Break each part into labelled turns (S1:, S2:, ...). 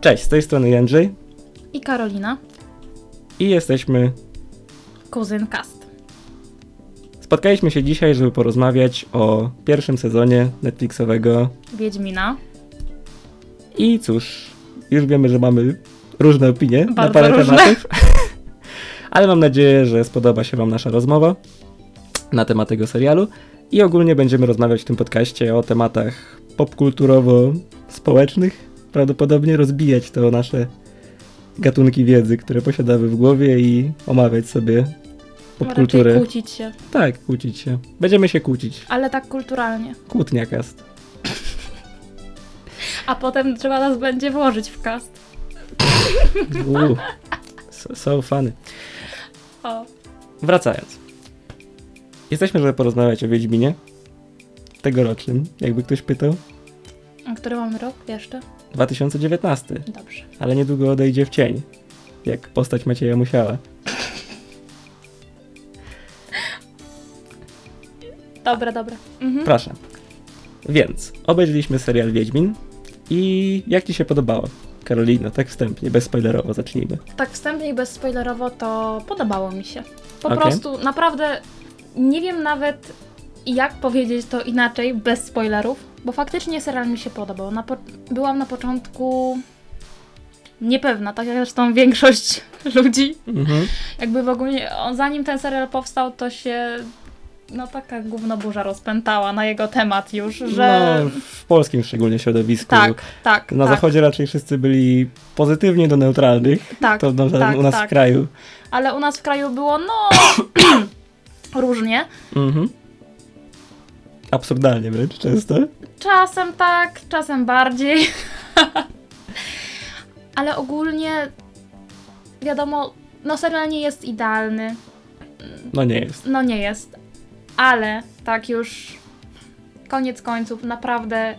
S1: Cześć, z tej strony Jędrzej
S2: i Karolina,
S1: i jesteśmy.
S2: kuzyn cast.
S1: Spotkaliśmy się dzisiaj, żeby porozmawiać o pierwszym sezonie Netflixowego.
S2: Wiedźmina.
S1: I cóż, już wiemy, że mamy różne opinie na
S2: Bardzo
S1: parę
S2: różne.
S1: tematów. Ale mam nadzieję, że spodoba się Wam nasza rozmowa na temat tego serialu. I ogólnie będziemy rozmawiać w tym podcaście o tematach popkulturowo-społecznych. Prawdopodobnie rozbijać to nasze gatunki wiedzy, które posiadamy w głowie i omawiać sobie popkulturę.
S2: Raczej kłócić się,
S1: Tak, kłócić się. Będziemy się kłócić.
S2: ale tak kulturalnie.
S1: Kłótniakast.
S2: A potem trzeba nas będzie włożyć w cast.
S1: Uuu. So, so funny.
S2: O.
S1: Wracając. Jesteśmy, żeby porozmawiać o Wiedźminie. Tegorocznym, jakby ktoś pytał.
S2: A który mamy rok jeszcze?
S1: 2019,
S2: Dobrze.
S1: ale niedługo odejdzie w cień. Jak postać Macieja Musiała.
S2: Dobra, dobra. Mhm.
S1: Proszę. Więc, obejrzeliśmy serial Wiedźmin i jak Ci się podobało? Karolina, tak wstępnie, bezspoilerowo zacznijmy.
S2: Tak wstępnie i bezspoilerowo to podobało mi się. Po
S1: Okej.
S2: prostu naprawdę nie wiem nawet jak powiedzieć to inaczej, bez spoilerów, bo faktycznie serial mi się podobał. Na byłam na początku niepewna, tak jak zresztą większość ludzi.
S1: Mhm.
S2: Jakby w ogóle, zanim ten serial powstał, to się no taka gównoburza rozpętała na jego temat już, że...
S1: No, w polskim szczególnie środowisku.
S2: tak, tak,
S1: Na
S2: tak,
S1: zachodzie raczej wszyscy byli pozytywnie do neutralnych.
S2: tak,
S1: To no,
S2: tak,
S1: u nas
S2: tak.
S1: w kraju.
S2: ale u nas w kraju było no różnie.
S1: Mhm. Absurdalnie wręcz często.
S2: Czasem tak, czasem bardziej. ale ogólnie wiadomo, no serial nie jest idealny.
S1: No nie jest.
S2: No nie jest, ale tak już koniec końców, naprawdę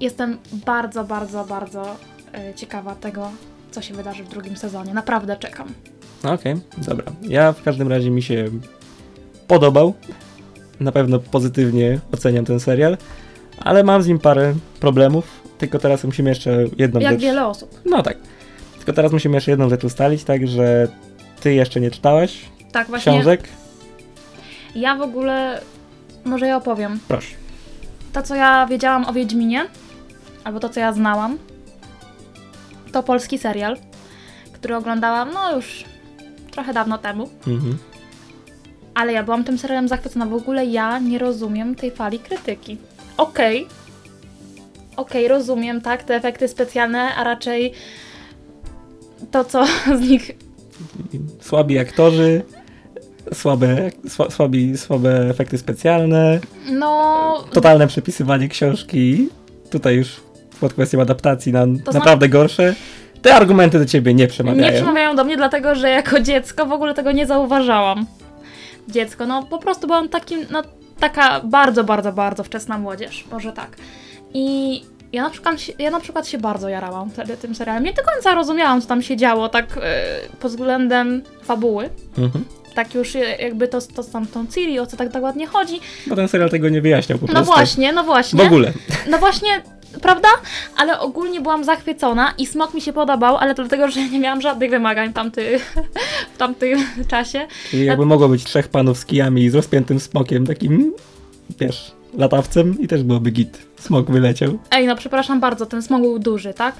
S2: jestem bardzo, bardzo, bardzo e, ciekawa tego, co się wydarzy w drugim sezonie. Naprawdę czekam.
S1: No Okej, dobra. Ja w każdym razie mi się podobał. Na pewno pozytywnie oceniam ten serial, ale mam z nim parę problemów. Tylko teraz musimy jeszcze jedną
S2: Jak
S1: rzecz.
S2: wiele osób.
S1: No tak. Tylko teraz musimy jeszcze jedną rzecz ustalić, tak, że ty jeszcze nie czytałaś
S2: Tak, właśnie.
S1: książek.
S2: Ja w ogóle, może ja opowiem.
S1: Proszę.
S2: To, co ja wiedziałam o Wiedźminie, albo to, co ja znałam, to polski serial, który oglądałam, no już trochę dawno temu.
S1: Mhm.
S2: Ale ja byłam tym serialem zachwycona. W ogóle ja nie rozumiem tej fali krytyki. Okej. Okej, rozumiem, tak, te efekty specjalne, a raczej to, co z nich.
S1: Słabi aktorzy, słabe, sła, słabi, słabe efekty specjalne,
S2: No.
S1: totalne przepisywanie książki. Tutaj już pod kwestią adaptacji na
S2: zna-
S1: naprawdę gorsze. Te argumenty do ciebie nie przemawiają.
S2: Nie przemawiają do mnie, dlatego że jako dziecko w ogóle tego nie zauważałam. Dziecko, no po prostu byłam takim, no taka bardzo, bardzo, bardzo wczesna młodzież, może tak. I ja na przykład, ja na przykład się bardzo jarałam wtedy tym serialem. Nie do końca rozumiałam, co tam się działo, tak yy, pod względem fabuły.
S1: Mhm.
S2: Tak już yy, jakby to, to z tamtą Ciri, o co tak, tak ładnie chodzi.
S1: Bo ten serial tego nie wyjaśniał po
S2: No
S1: prostu.
S2: właśnie, no
S1: W
S2: właśnie.
S1: ogóle.
S2: No właśnie, prawda? Ale ogólnie byłam zachwycona i smok mi się podobał, ale to dlatego, że nie miałam żadnych wymagań w, tamty, w tamtym czasie.
S1: Czyli jakby mogło być trzech panów z kijami i z rozpiętym smokiem, takim, wiesz, latawcem i też byłoby git. Smok wyleciał.
S2: Ej, no przepraszam bardzo, ten smok był duży, tak?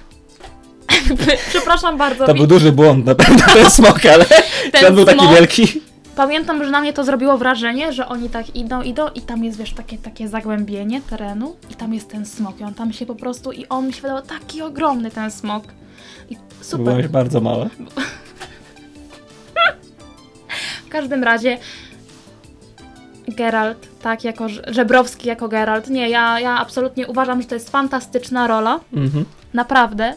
S2: przepraszam bardzo.
S1: To
S2: mi-
S1: był duży błąd na pewno ten smok, ale
S2: ten
S1: ten był taki wielki.
S2: Pamiętam, że na mnie to zrobiło wrażenie, że oni tak idą, idą i tam jest, wiesz, takie, takie zagłębienie terenu i tam jest ten smok i on tam się po prostu, i on mi się wydawał taki ogromny ten smok. I super.
S1: Byłaś bardzo mała.
S2: W każdym razie Geralt, tak, jako Żebrowski jako Geralt. Nie, ja, ja absolutnie uważam, że to jest fantastyczna rola.
S1: Mhm.
S2: Naprawdę.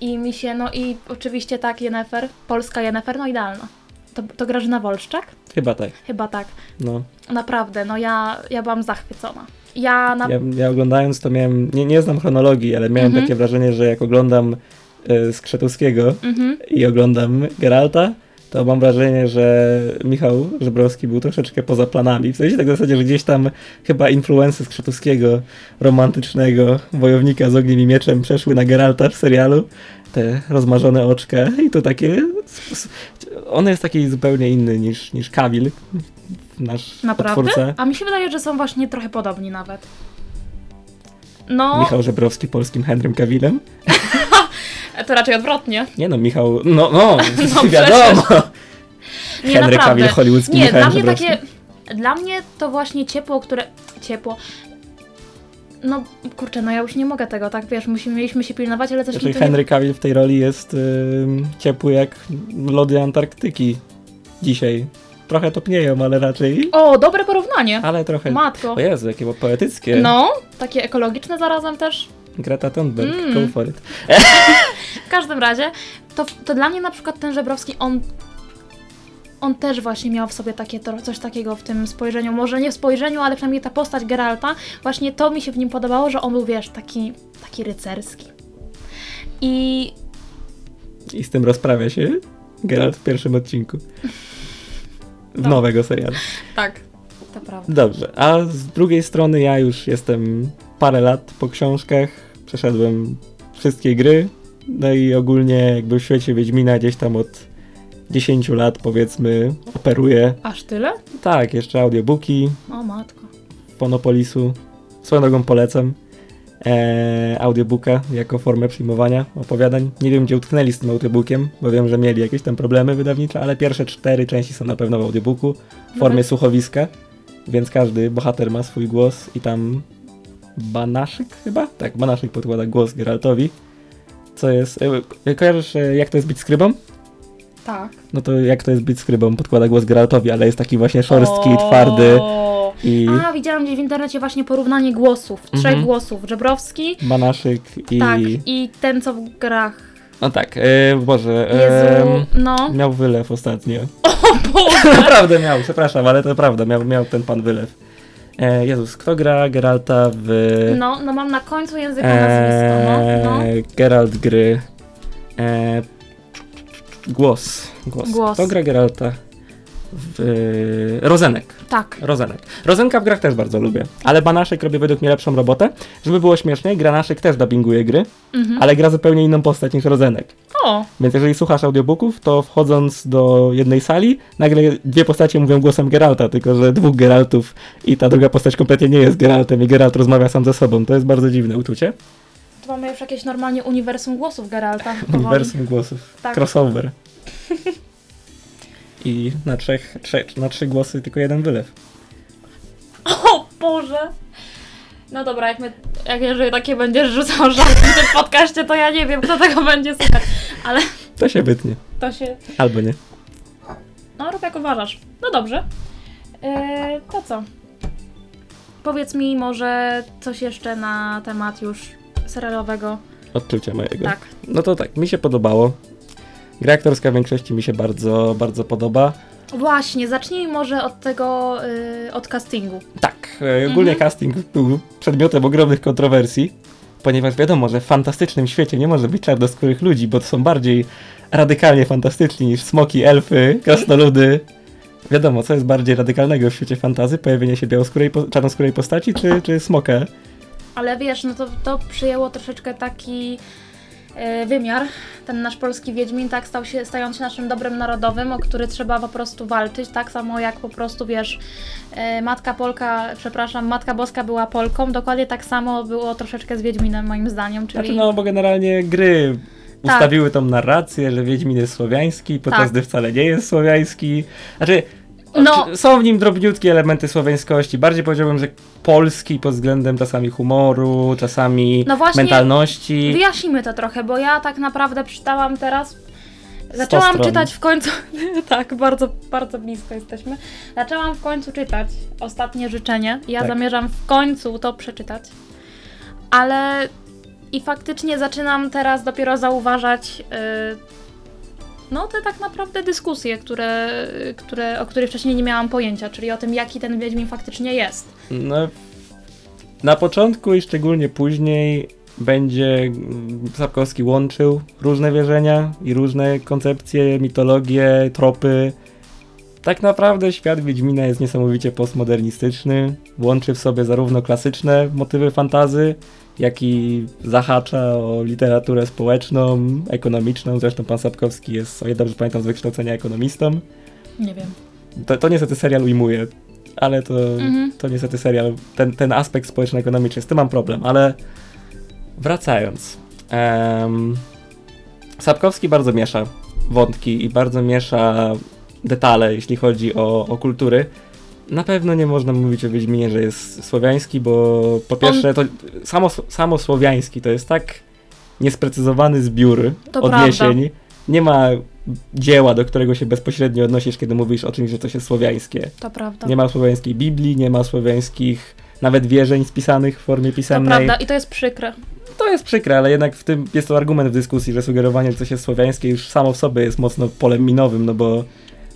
S2: I mi się, no i oczywiście tak, Jennefer, polska Jennefer, no idealna. To, to Grażyna Wolszczak?
S1: Chyba tak.
S2: Chyba tak.
S1: No.
S2: Naprawdę, no ja, ja byłam zachwycona. Ja na...
S1: Ja, ja oglądając to miałem, nie, nie znam chronologii, ale miałem
S2: Mhm.
S1: takie wrażenie, że jak oglądam y, Skrzydłowskiego
S2: Mhm.
S1: i oglądam Geralta, to mam wrażenie, że Michał Żebrowski był troszeczkę poza planami. W sensie tak w zasadzie, że gdzieś tam chyba influencje z Krzetowskiego, romantycznego wojownika z ogniem i mieczem przeszły na Geralta w serialu. Te rozmarzone oczka i to takie... On jest taki zupełnie inny niż, niż Kamil, nasz
S2: Naprawdę?
S1: twórca.
S2: A mi się wydaje, że są właśnie trochę podobni nawet. No,
S1: Michał Żebrowski polskim Henrym Cavillem.
S2: to raczej odwrotnie.
S1: Nie no, Michał, no, no,
S2: No
S1: wiadomo.
S2: Nie,
S1: Henry
S2: naprawdę.
S1: Cavill hollywoodzki
S2: Nie,
S1: Michałem
S2: dla mnie takie. Dla mnie to właśnie ciepło, które. Ciepło. No kurczę, no ja już nie mogę tego, tak wiesz, musimy, mieliśmy się pilnować, ale też nie...
S1: Henry Cavill w tej roli jest ym, ciepły jak lody Antarktyki dzisiaj. Trochę topnieją, ale raczej...
S2: O, dobre porównanie.
S1: Ale trochę...
S2: Matko.
S1: O Jezu, jakie poetyckie.
S2: No, takie ekologiczne zarazem też.
S1: Greta Thunberg,
S2: Mm.
S1: go for it.
S2: W każdym razie, to, to dla mnie na przykład ten Żebrowski, on on też właśnie miał w sobie takie, to- coś takiego w tym spojrzeniu, może nie w spojrzeniu, ale przynajmniej ta postać Geralta, właśnie to mi się w nim podobało, że on był, wiesz, taki, taki rycerski. I
S1: I z tym rozprawia się Geralt w pierwszym odcinku. W
S2: No.
S1: nowego serialu.
S2: tak, to prawda.
S1: Dobrze, a z drugiej strony ja już jestem parę lat po książkach, przeszedłem wszystkie gry, no i ogólnie jakby w świecie Wiedźmina gdzieś tam od 10 lat powiedzmy operuję.
S2: Aż tyle?
S1: Tak, jeszcze audiobooki
S2: O matko.
S1: Fonopolisu. Swoją drogą polecam e, audiobooka jako formę przyjmowania opowiadań. Nie wiem, gdzie utknęli z tym audiobookiem, bo wiem, że mieli jakieś tam problemy wydawnicze, ale pierwsze cztery części są na pewno w audiobooku w formie
S2: Nawet-
S1: słuchowiska, więc każdy bohater ma swój głos i tam Banaszyk chyba? Tak, Banaszyk podkłada głos Geraltowi. Co jest... E, kojarzysz, e, jak to jest być skrybą?
S2: Tak.
S1: No to jak to jest być skrybą? Podkłada głos Geraltowi, ale jest taki właśnie szorstki, twardy i
S2: A, widziałam gdzieś w internecie właśnie porównanie głosów, trzech
S1: Mhm.
S2: głosów. Żebrowski,
S1: Banaszyk i...
S2: tak, i ten, co w grach.
S1: No tak, e, Boże, e,
S2: Jezu, no.
S1: miał wylew ostatnio.
S2: O Boże!
S1: Naprawdę miał, przepraszam, ale to prawda, miał, miał ten pan wylew. E, Jezus, kto gra Geralta w...
S2: No, no mam na końcu języka nazwisko, no, no.
S1: E, Geralt gry... E, głos, głos.
S2: Głos.
S1: Kto gra Geralta w... Rozenek.
S2: Tak.
S1: Rozenek. Rozenka w grach też bardzo lubię, ale Banaszek robi według mnie lepszą robotę. Żeby było śmieszniej, Granaszek też dubbinguje gry,
S2: Mhm.
S1: ale gra zupełnie inną postać niż Rozenek.
S2: O,
S1: Więc jeżeli słuchasz audiobooków, to wchodząc do jednej sali, nagle dwie postacie mówią głosem Geralta, tylko że dwóch Geraltów i ta druga postać kompletnie nie jest Geraltem i Geralt rozmawia sam ze sobą. To jest bardzo dziwne uczucie.
S2: Mamy już jakieś normalnie uniwersum głosów Geralta. powoli.
S1: Uniwersum głosów.
S2: Tak.
S1: Crossover. I na, trzech, na trzy głosy tylko jeden wylew.
S2: O Boże! No dobra, jak, my, jak jeżeli takie będziesz rzucał żarty w tym podcaście, to ja nie wiem, kto tego będzie słuchać. Ale
S1: To się wytnie.
S2: to się...
S1: Albo nie.
S2: No, rób jak uważasz. No dobrze. Yy, to co? Powiedz mi może coś jeszcze na temat już serialowego.
S1: Odczucia mojego.
S2: Tak.
S1: No to tak, mi się podobało. Gra aktorska w większości mi się bardzo, bardzo podoba.
S2: Właśnie, zacznijmy może od tego, yy, od castingu.
S1: Tak, e, ogólnie
S2: Mhm.
S1: casting był przedmiotem ogromnych kontrowersji, ponieważ wiadomo, że w fantastycznym świecie nie może być czarnoskórych ludzi, bo to są bardziej radykalnie fantastyczni niż smoki, elfy, krasnoludy. Wiadomo, co jest bardziej radykalnego w świecie fantazy? Pojawienie się białoskórej, po- czarnoskórej postaci czy, czy smoka?
S2: Ale wiesz, no to, to przyjęło troszeczkę taki e, wymiar. Ten nasz polski Wiedźmin tak stał się, stając się naszym dobrem narodowym, o który trzeba po prostu walczyć, tak samo jak po prostu, wiesz, e, Matka Polka, przepraszam, Matka Boska była Polką, dokładnie tak samo było troszeczkę z Wiedźminem moim zdaniem, czyli...
S1: Znaczy no, bo generalnie gry
S2: Tak.
S1: ustawiły tą narrację, że Wiedźmin jest słowiański, podczas
S2: Tak.
S1: gdy wcale nie jest słowiański. Znaczy,
S2: No.
S1: Są w nim drobniutkie elementy słowiańskości. Bardziej powiedziałbym, że polski pod względem czasami humoru, czasami
S2: No właśnie,
S1: mentalności.
S2: Wyjaśnijmy to trochę, bo ja tak naprawdę przeczytałam teraz. Zaczęłam czytać w końcu. tak, bardzo, bardzo blisko jesteśmy. Zaczęłam w końcu czytać ostatnie życzenie. Ja
S1: Tak.
S2: zamierzam w końcu to przeczytać. Ale i faktycznie zaczynam teraz dopiero zauważać. y, no, te tak naprawdę dyskusje, które, które, o których wcześniej nie miałam pojęcia, czyli o tym, jaki ten Wiedźmin faktycznie jest.
S1: No, na początku i szczególnie później będzie Sapkowski łączył różne wierzenia i różne koncepcje, mitologie, tropy. Tak naprawdę świat Wiedźmina jest niesamowicie postmodernistyczny. Łączy w sobie zarówno klasyczne motywy fantazy, jak i zahacza o literaturę społeczną, ekonomiczną. Zresztą pan Sapkowski jest, o ile dobrze pamiętam, z wykształcenia ekonomistą.
S2: Nie wiem.
S1: To, to niestety serial ujmuje, ale to,
S2: Mhm.
S1: to niestety serial, ten, ten aspekt społeczno-ekonomiczny, z tym mam problem, ale wracając. Sapkowski bardzo miesza wątki i bardzo miesza detale, jeśli chodzi o, o kultury. Na pewno nie można mówić o Wiedźminie, że jest słowiański, bo po pierwsze to samo, samo słowiański to jest tak niesprecyzowany zbiór
S2: To
S1: odniesień. Nie ma dzieła, do którego się bezpośrednio odnosisz, kiedy mówisz o czymś, że to jest słowiańskie.
S2: To prawda.
S1: Nie ma słowiańskiej Biblii, nie ma słowiańskich nawet wierzeń spisanych w formie
S2: to
S1: pisemnej.
S2: prawda i to jest przykre.
S1: To jest przykre, ale jednak w tym jest to argument w dyskusji, że sugerowanie, że coś jest słowiańskie już samo w sobie jest mocno polem minowym, no bo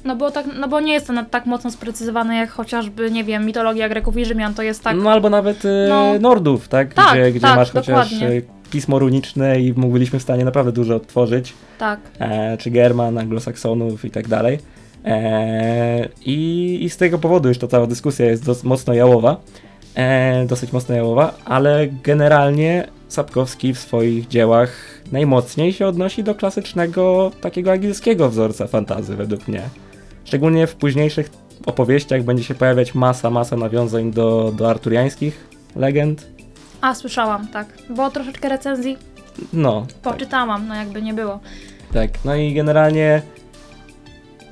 S2: No bo, tak, no bo nie jest to tak mocno sprecyzowane jak chociażby, nie wiem, mitologia Greków i Rzymian, to jest tak...
S1: no albo nawet e,
S2: No.
S1: Nordów, tak?
S2: Tak,
S1: gdzie gdzie
S2: tak,
S1: masz chociaż
S2: dokładnie.
S1: e, pismo runiczne i byliśmy w stanie naprawdę dużo odtworzyć.
S2: Tak.
S1: e, czy German, anglosaksonów i tak dalej. E, i, I z tego powodu już to cała dyskusja jest dos, mocno jałowa, e, dosyć mocno jałowa, ale generalnie Sapkowski w swoich dziełach najmocniej się odnosi do klasycznego, takiego angielskiego wzorca fantazy według mnie. Szczególnie w późniejszych opowieściach będzie się pojawiać masa, masa nawiązań do, do arturiańskich legend.
S2: A, słyszałam, tak. Bo troszeczkę recenzji
S1: No, tak.
S2: poczytałam, no jakby nie było.
S1: Tak, no i generalnie.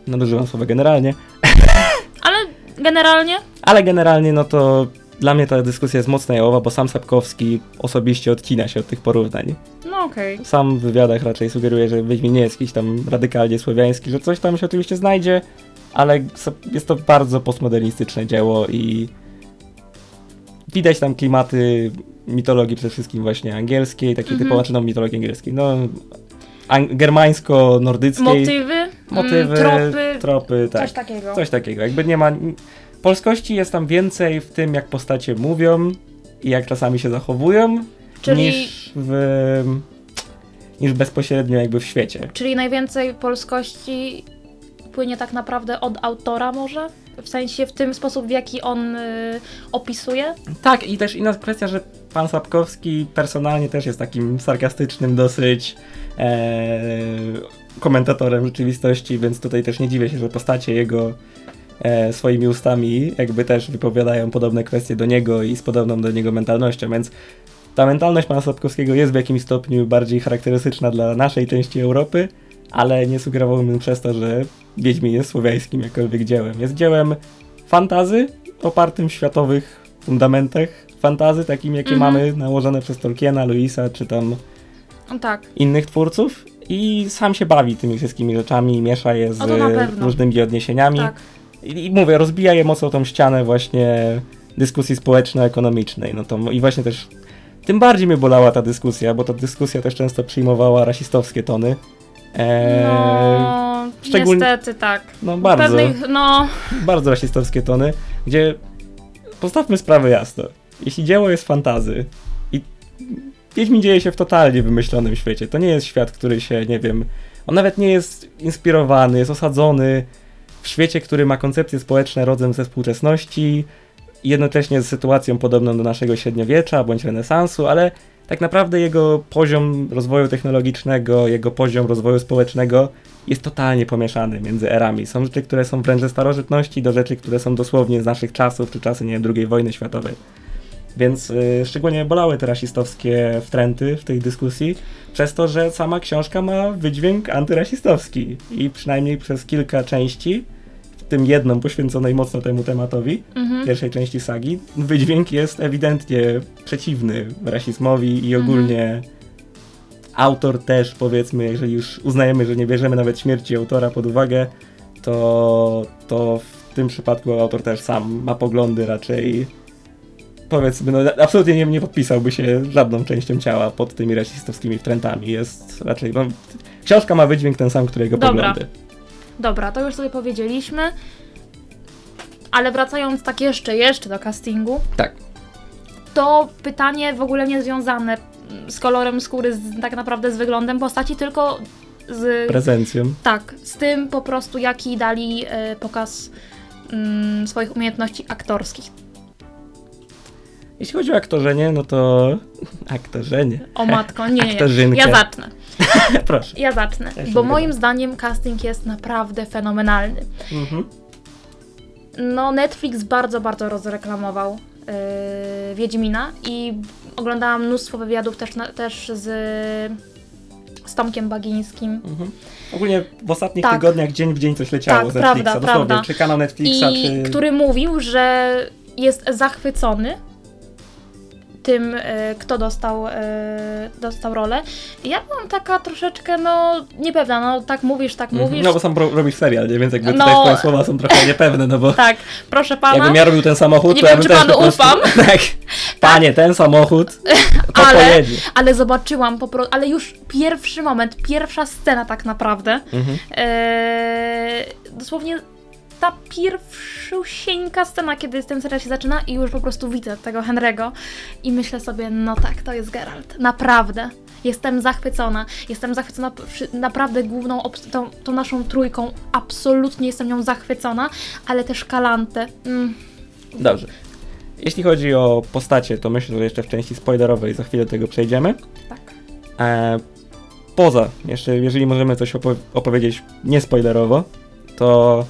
S1: Nadużywam słowa generalnie,
S2: Ale generalnie
S1: ale generalnie no to dla mnie ta dyskusja jest mocno jałowa, bo sam Sapkowski osobiście odcina się od tych porównań.
S2: No okej.
S1: Sam w wywiadach raczej sugeruje, że Wiedźmin nie jest jakiś tam radykalnie słowiański, że coś tam się oczywiście znajdzie, ale jest to bardzo postmodernistyczne dzieło i widać tam klimaty mitologii przede wszystkim właśnie angielskiej, takiej
S2: Mhm.
S1: typowo, czy no mitologii angielskiej, no germańsko-nordyckiej.
S2: Motywy,
S1: motywy,
S2: mm, tropy,
S1: tropy, tak.
S2: coś takiego.
S1: Coś takiego. Jakby nie ma. Polskości jest tam więcej w tym, jak postacie mówią i jak czasami się zachowują,
S2: Czyli-
S1: niż w. niż bezpośrednio jakby w świecie.
S2: Czyli najwięcej polskości płynie tak naprawdę od autora może? W sensie w tym sposób, w jaki on y, opisuje?
S1: Tak, i też inna kwestia, że pan Sapkowski personalnie też jest takim sarkastycznym dosyć e, komentatorem rzeczywistości, więc tutaj też nie dziwię się, że postacie jego e, swoimi ustami jakby też wypowiadają podobne kwestie do niego i z podobną do niego mentalnością, więc ta mentalność pana Sapkowskiego jest w jakimś stopniu bardziej charakterystyczna dla naszej części Europy, ale nie sugerowałbym przez to, że Wiedźmin jest słowiańskim jakkolwiek dziełem. Jest dziełem fantazy opartym w światowych fundamentach fantazy, takim jakie
S2: Mhm.
S1: mamy nałożone przez Tolkiena, Louisa czy tam
S2: tak.
S1: innych twórców i sam się bawi tymi wszystkimi rzeczami, miesza je z różnymi odniesieniami.
S2: Tak.
S1: I, I mówię, rozbija je mocno tą ścianę właśnie dyskusji społeczno-ekonomicznej. No to i właśnie też tym bardziej mnie bolała ta dyskusja, bo ta dyskusja też często przyjmowała rasistowskie tony. Eee,
S2: No,
S1: szczególnie-
S2: niestety tak.
S1: no bardzo,
S2: Pewnych, no,
S1: bardzo rasistowskie tony, gdzie postawmy sprawę jasno. Jeśli dzieło jest fantazy i Wiedźmin dzieje się w totalnie wymyślonym świecie, to nie jest świat, który się, nie wiem, on nawet nie jest inspirowany, jest osadzony w świecie, który ma koncepcje społeczne rodem ze współczesności, jednocześnie z sytuacją podobną do naszego średniowiecza bądź renesansu, ale tak naprawdę jego poziom rozwoju technologicznego, jego poziom rozwoju społecznego jest totalnie pomieszany między erami. Są rzeczy, które są wręcz ze starożytności, do rzeczy, które są dosłownie z naszych czasów, czy czasy, nie wiem, II wojny światowej. Więc y, szczególnie bolały te rasistowskie wtręty w tej dyskusji, przez to, że sama książka ma wydźwięk antyrasistowski i przynajmniej przez kilka części, w tym jedną poświęconej mocno temu tematowi,
S2: mhm.
S1: pierwszej części sagi, wydźwięk jest ewidentnie przeciwny rasizmowi i ogólnie autor też, powiedzmy, jeżeli już uznajemy, że nie bierzemy nawet śmierci autora pod uwagę, to, to w tym przypadku autor też sam ma poglądy raczej powiedzmy, no absolutnie nie, nie podpisałby się żadną częścią ciała pod tymi rasistowskimi wtrętami. Jest raczej, no, książka ma wydźwięk ten sam, którego
S2: Dobra.
S1: poglądy.
S2: Dobra, to już sobie powiedzieliśmy. Ale wracając tak jeszcze, jeszcze do castingu,
S1: Tak.
S2: to pytanie w ogóle niezwiązane z kolorem skóry, z, tak naprawdę z wyglądem postaci, tylko z...
S1: Prezencją.
S2: Tak, z tym po prostu, jaki dali e, pokaz mm, swoich umiejętności aktorskich.
S1: Jeśli chodzi o aktorzenie, no to... Aktorzenie.
S2: O matko, nie, nie. Ja zacznę.
S1: Proszę.
S2: Ja zacznę,
S1: Ja
S2: bo moim zdaniem casting jest naprawdę fenomenalny.
S1: Mhm.
S2: No, Netflix bardzo, bardzo rozreklamował yy, Wiedźmina i oglądałam mnóstwo wywiadów też, na, też z, z Tomkiem Bagińskim.
S1: Mhm. Ogólnie w ostatnich
S2: Tak.
S1: tygodniach dzień w dzień coś leciało
S2: Tak,
S1: z Netflixa.
S2: prawda,
S1: dosłownie,
S2: prawda.
S1: czy kanał Netflixa,
S2: I
S1: czy...
S2: który mówił, że jest zachwycony tym, e, kto dostał, e, dostał rolę. Ja byłam taka troszeczkę, no, niepewna, no, tak mówisz, tak
S1: Mhm.
S2: mówisz.
S1: No bo sam ro- robisz serial, nie? więc jakby
S2: No.
S1: tutaj twoje słowa są trochę niepewne, no bo
S2: Tak, proszę pana.
S1: jakbym ja robił ten samochód,
S2: Nie
S1: to
S2: wiem,
S1: ja bym
S2: czy panu ufam.
S1: tak. Panie, ten samochód, to
S2: Ale-
S1: pojedzie.
S2: Ale zobaczyłam po prostu, ale już pierwszy moment, pierwsza scena tak naprawdę.
S1: Mhm.
S2: Eee, dosłownie ta pierwszusieńka scena, kiedy ten serial się zaczyna i już po prostu widzę tego Henry'ego i myślę sobie, no tak, to jest Geralt. Naprawdę. Jestem zachwycona. Jestem zachwycona naprawdę główną, tą, tą naszą trójką. Absolutnie jestem nią zachwycona, ale też Kalantę. Mm,
S1: Dobrze. Jeśli chodzi o postacie, to myślę, że jeszcze w części spoilerowej za chwilę do tego przejdziemy.
S2: tak.
S1: E, poza, jeszcze jeżeli możemy coś opo- opowiedzieć niespoilerowo, to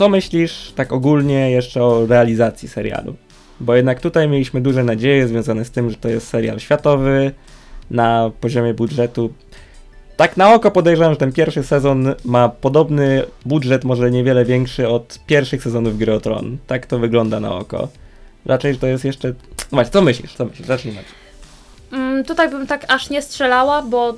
S1: co myślisz tak ogólnie jeszcze o realizacji serialu? Bo jednak tutaj mieliśmy duże nadzieje związane z tym, że to jest serial światowy na poziomie budżetu. Tak na oko podejrzewam, że ten pierwszy sezon ma podobny budżet, może niewiele większy od pierwszych sezonów Gry o Tron. Tak to wygląda na oko. Raczej, to jest jeszcze... Właśnie, co myślisz? Co myślisz? Zacznijmy.
S2: Mm, tutaj bym tak aż nie strzelała, bo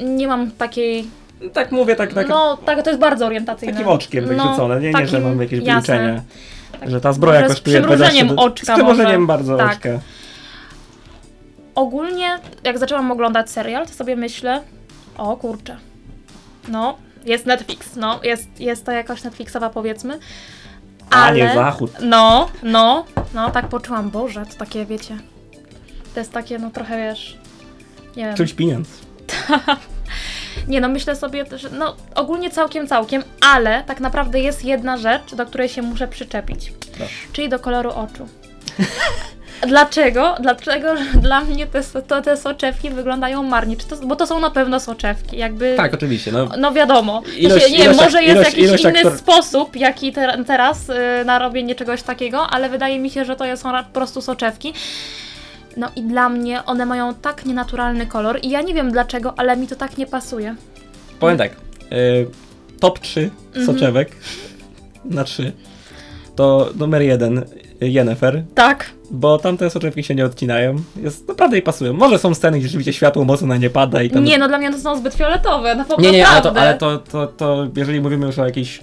S2: nie mam takiej
S1: Tak mówię, tak, tak
S2: No, tak, to jest bardzo orientacyjne.
S1: takim oczkiem tak rzucone. Nie, nie, że
S2: takim-
S1: mam jakieś
S2: jasne.
S1: wyliczenia.
S2: Tak,
S1: Że ta zbroja
S2: może z
S1: kosztuje
S2: przymrużeniem
S1: 20
S2: oczka
S1: Z przymrużeniem
S2: może.
S1: bardzo
S2: Tak.
S1: oczka.
S2: Ogólnie, jak zaczęłam oglądać serial, to sobie myślę, o kurczę, no, jest Netflix, no, jest, jest to jakaś Netflixowa powiedzmy,
S1: A
S2: ale...
S1: nie zachód.
S2: No, no, no, tak poczułam, Boże, to takie, wiecie, to jest takie, no trochę, wiesz, nie wiem.
S1: Czuć pieniądz.
S2: Nie no, myślę sobie, że no ogólnie całkiem, całkiem, ale tak naprawdę jest jedna rzecz, do której się muszę przyczepić,
S1: Proszę.
S2: czyli do koloru oczu. Dlaczego? Dlaczego że dla mnie te, to, te soczewki wyglądają marnie? To, bo to są na pewno soczewki, jakby...
S1: Tak, oczywiście. No,
S2: No wiadomo.
S1: Ilość-
S2: Ilość, nie,
S1: ilość
S2: może jest
S1: ilość-
S2: jakiś
S1: ilość
S2: inny
S1: aktor-
S2: sposób, jaki te, teraz y, na robienie czegoś takiego, ale wydaje mi się, że to są po prostu soczewki. No i dla mnie one mają tak nienaturalny kolor i ja nie wiem dlaczego, ale mi to tak nie pasuje.
S1: powiem tak. Y, top 3
S2: Mhm.
S1: soczewek na 3 to numer 1 Yennefer,
S2: Tak.
S1: bo tamte soczewki się nie odcinają. Jest, naprawdę jej pasują. Może są sceny, gdzie rzeczywiście światło mocno na nie pada i tam...
S2: Nie, no dla mnie to są zbyt fioletowe, no po
S1: nie, nie, ale, to, ale to, to, to jeżeli mówimy już o jakichś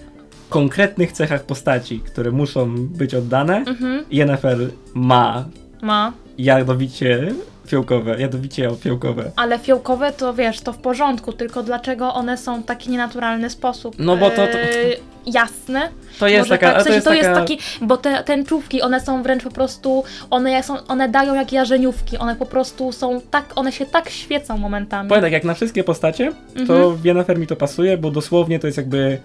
S1: konkretnych cechach postaci, które muszą być oddane,
S2: Mhm,
S1: Yennefer ma
S2: ma.
S1: jadowicie fiołkowe, jadowicie fiołkowe.
S2: Ale fiołkowe to wiesz, to w porządku, tylko dlaczego one są w taki nienaturalny sposób?
S1: No bo to- to-
S2: Eee, jasne.
S1: To jest
S2: Może
S1: taka,
S2: tak, w
S1: to
S2: sensie
S1: jest
S2: to
S1: taka...
S2: jest taki, bo te tęczówki, one są wręcz po prostu, one, jak są, one dają jak jarzeniówki, one po prostu są tak, one się tak świecą momentami.
S1: Powiem tak, jak na wszystkie postacie, to
S2: Mhm.
S1: w Yennefer mi to pasuje, bo dosłownie to jest jakby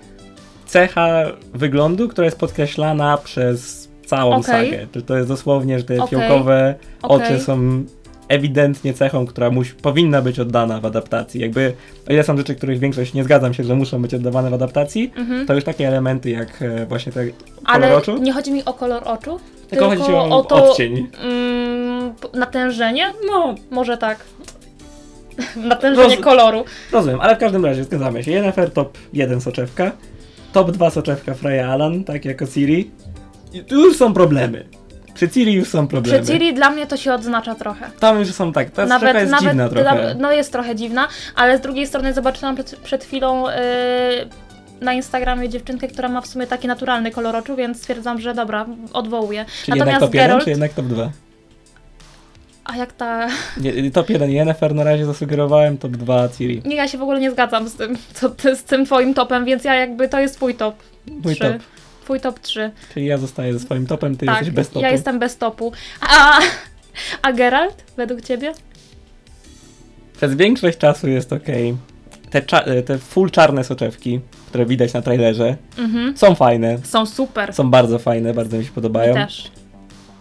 S1: cecha wyglądu, która jest podkreślana przez całą
S2: Okej.
S1: sagę. To, to jest dosłownie, że te
S2: Okej.
S1: fiołkowe
S2: Okej.
S1: oczy są ewidentnie cechą, która musi, powinna być oddana w adaptacji. Jakby, o ile są rzeczy, których większość nie zgadzam się, że muszą być oddawane w adaptacji,
S2: Mhm.
S1: to już takie elementy jak e, właśnie te kolor
S2: Ale
S1: oczu,
S2: nie chodzi mi o kolor oczu,
S1: tylko, chodzi ci o,
S2: o to
S1: odcień.
S2: mm, natężenie,
S1: No,
S2: może tak. natężenie
S1: Roz-
S2: koloru.
S1: rozumiem, ale w każdym razie zgadzamy się. Yennefer top 1 soczewka, top 2 soczewka Freya Alan, tak jako Ciri. I tu już są problemy. Przy Ciri już są problemy.
S2: Przy Ciri dla mnie to się odznacza trochę.
S1: Tam już są tak, ta soczewka jest dziwna trochę.
S2: dla- no jest trochę dziwna, ale z drugiej strony zobaczyłam przed, przed chwilą yy, na Instagramie dziewczynkę, która ma w sumie taki naturalny kolor oczu, więc stwierdzam, że dobra, odwołuję.
S1: Czyli jednak top 1, czy jednak top 2?
S2: A jak ta...
S1: Nie, top 1 Yennefer na razie zasugerowałem, top 2 Ciri.
S2: Nie, ja się w ogóle nie zgadzam z tym, co, z tym twoim topem, więc ja jakby to jest twój top.
S1: Mój
S2: Trzy.
S1: top.
S2: Twój top 3.
S1: Czyli ja zostaję ze swoim topem, ty
S2: tak,
S1: jesteś bez topu.
S2: ja jestem bez topu. A A Geralt, według ciebie?
S1: Przez większość czasu jest ok. Te, cza- te full czarne soczewki, które widać na trailerze,
S2: Mhm.
S1: są fajne.
S2: Są super.
S1: Są bardzo fajne, bardzo mi się podobają.
S2: Też.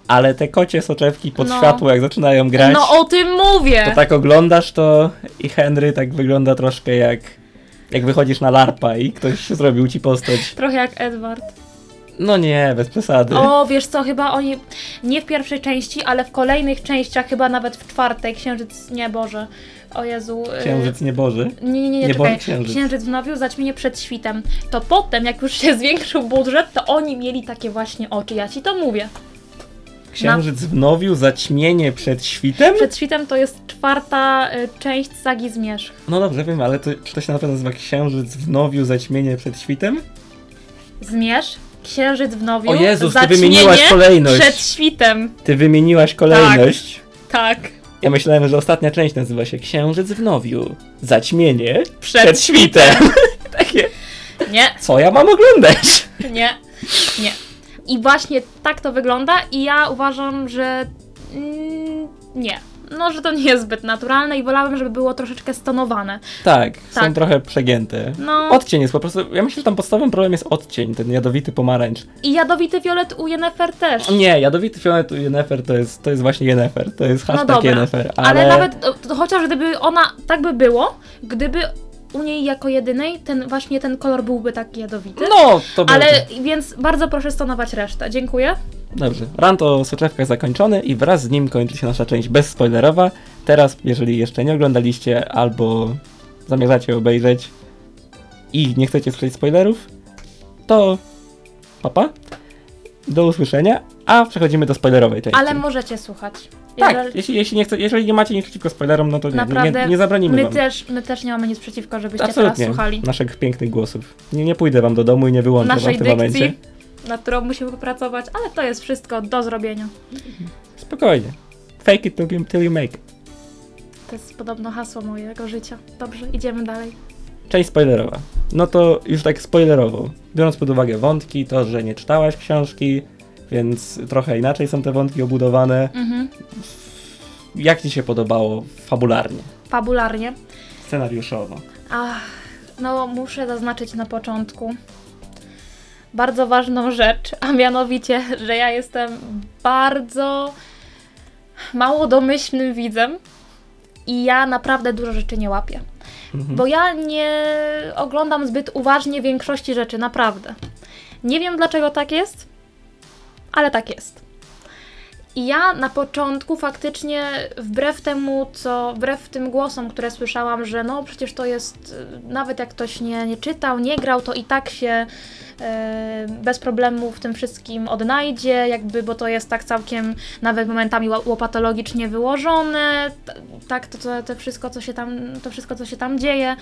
S1: Ale te kocie soczewki pod
S2: No.
S1: światło, jak zaczynają grać,
S2: No o tym mówię!
S1: to tak oglądasz to i Henry tak wygląda troszkę jak jak wychodzisz na larpa i ktoś zrobił ci postać.
S2: Trochę jak Edward.
S1: No nie, bez przesady.
S2: O, wiesz co, chyba oni nie w pierwszej części, ale w kolejnych częściach, chyba nawet w czwartej, Księżyc, nie Boże, o Jezu. y,
S1: Księżyc nieboży.
S2: Nie, nie, nie, nie
S1: Nieboży
S2: czekaj.
S1: księżyc.
S2: Księżyc wnowił zaćmienie przed świtem. To potem, jak już się zwiększył budżet, to oni mieli takie właśnie oczy, ja ci to mówię.
S1: Księżyc wnowił zaćmienie przed świtem?
S2: Przed świtem to jest czwarta y, część sagi Zmierzch.
S1: No dobrze, wiem, ale to, czy to się na pewno nazywa Księżyc wnowił zaćmienie przed świtem?
S2: Zmierzch, Księżyc wnowił
S1: O Jezus, ty wymieniłaś kolejność.
S2: przed świtem.
S1: Ty wymieniłaś kolejność.
S2: Tak.
S1: Ja myślałem, że ostatnia część nazywa się Księżyc wnowił zaćmienie
S2: Przed,
S1: przed świtem. Takie,
S2: Nie,
S1: co ja mam oglądać?
S2: Nie, nie. I właśnie tak to wygląda i ja uważam, że mm, nie. No, że to nie jest zbyt naturalne i wolałabym, żeby było troszeczkę stonowane.
S1: Tak, są
S2: Tak.
S1: trochę przegięte.
S2: No
S1: Odcień jest po prostu. Ja myślę, że tam podstawowym problem jest odcień, ten jadowity pomarańcz.
S2: i jadowity fiolet u Yennefer też.
S1: Nie, jadowity fiolet u Yennefer to jest, to jest właśnie Yennefer. To jest hashtag
S2: No dobra,
S1: Yennefer.
S2: ale...
S1: Ale,
S2: nawet, to, to chociaż gdyby ona, tak by było, gdyby u niej jako jedynej ten właśnie ten kolor byłby taki jadowity.
S1: No, to
S2: Ale
S1: będzie.
S2: więc bardzo proszę stonować resztę. Dziękuję.
S1: Dobrze. Rant o soczewkach zakończony i wraz z nim kończy się nasza część bezspoilerowa. Teraz, jeżeli jeszcze nie oglądaliście albo zamierzacie obejrzeć i nie chcecie słyszeć spoilerów, to papa. Do usłyszenia, a przechodzimy do spoilerowej części.
S2: Ale możecie słuchać.
S1: Tak,
S2: Jeżeli-
S1: jeśli, jeśli, nie chce, jeżeli nie macie nic przeciwko spoilerom, no to nie,
S2: Naprawdę,
S1: nie, nie zabronimy
S2: my
S1: wam.
S2: też, my też nie mamy nic przeciwko, żebyście
S1: Absolutnie.
S2: teraz słuchali.
S1: Naszych pięknych głosów. Nie, nie pójdę wam do domu i nie wyłączę wam
S2: naszej
S1: w tym
S2: dykcji,
S1: momencie.
S2: nad którą musimy popracować, ale to jest wszystko do zrobienia.
S1: Spokojnie. Fake it till you make it.
S2: To jest podobno hasło mojego życia. Dobrze, idziemy dalej.
S1: Część spoilerowa. No to już tak spoilerowo. Biorąc pod uwagę wątki, to, że nie czytałaś książki, więc trochę inaczej są te wątki obudowane.
S2: Mhm.
S1: Jak ci się podobało fabularnie,
S2: Fabularnie.
S1: scenariuszowo?
S2: Ach, no muszę zaznaczyć na początku bardzo ważną rzecz, a mianowicie, że ja jestem bardzo mało domyślnym widzem i ja naprawdę dużo rzeczy nie łapię.
S1: Mhm.
S2: Bo ja nie oglądam zbyt uważnie większości rzeczy, naprawdę. Nie wiem dlaczego tak jest, ale tak jest. I ja na początku faktycznie, wbrew temu, co, wbrew tym głosom, które słyszałam, że no przecież to jest, y, nawet jak ktoś nie, nie czytał, nie grał, to i tak się e, bez problemu w tym wszystkim odnajdzie, jakby, bo to jest tak całkiem nawet momentami ło- łopatologicznie wyłożone, tak, to, to, to wszystko, co się tam, to wszystko, co się tam dzieje.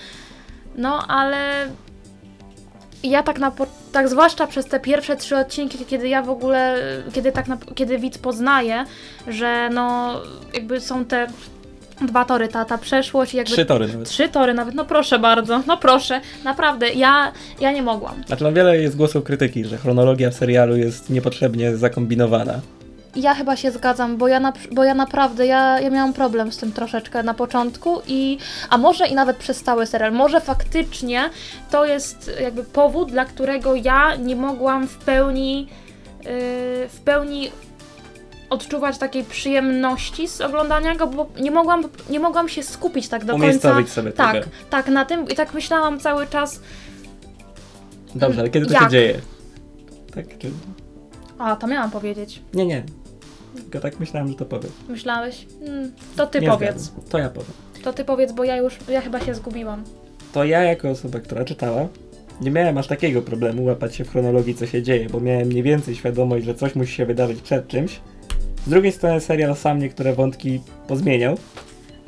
S2: No, ale ja tak na po- tak zwłaszcza przez te pierwsze trzy odcinki, kiedy ja w ogóle, kiedy tak na, kiedy widz poznaje, że no jakby są te dwa tory, ta, ta przeszłość i jakby
S1: Trzy tory nawet.
S2: trzy tory nawet, no proszę bardzo, no proszę, naprawdę, ja, ja nie mogłam.
S1: Znaczy, no wiele jest głosów krytyki, że chronologia w serialu jest niepotrzebnie zakombinowana.
S2: Ja chyba się zgadzam, bo ja, na, bo ja naprawdę, ja, ja miałam problem z tym troszeczkę na początku i, a może i nawet przez cały serial, może faktycznie to jest jakby powód, dla którego ja nie mogłam w pełni, yy, w pełni odczuwać takiej przyjemności z oglądania go, bo nie mogłam, nie mogłam się skupić tak do końca.
S1: Sobie
S2: Tak,
S1: tego.
S2: tak, na tym i tak myślałam cały czas,
S1: Dobrze, ale kiedy to
S2: Jak?
S1: się dzieje? Tak,
S2: a to miałam powiedzieć,
S1: Nie, nie. Tylko tak myślałem, że to powiem.
S2: myślałeś, hmm, to ty
S1: nie
S2: powiedz.
S1: To ja powiem.
S2: to ty powiedz, bo ja już, ja chyba się zgubiłam.
S1: to ja jako osoba, która czytała, nie miałem aż takiego problemu łapać się w chronologii, co się dzieje, bo miałem mniej więcej świadomość, że coś musi się wydarzyć przed czymś. Z drugiej strony serial sam niektóre wątki pozmieniał,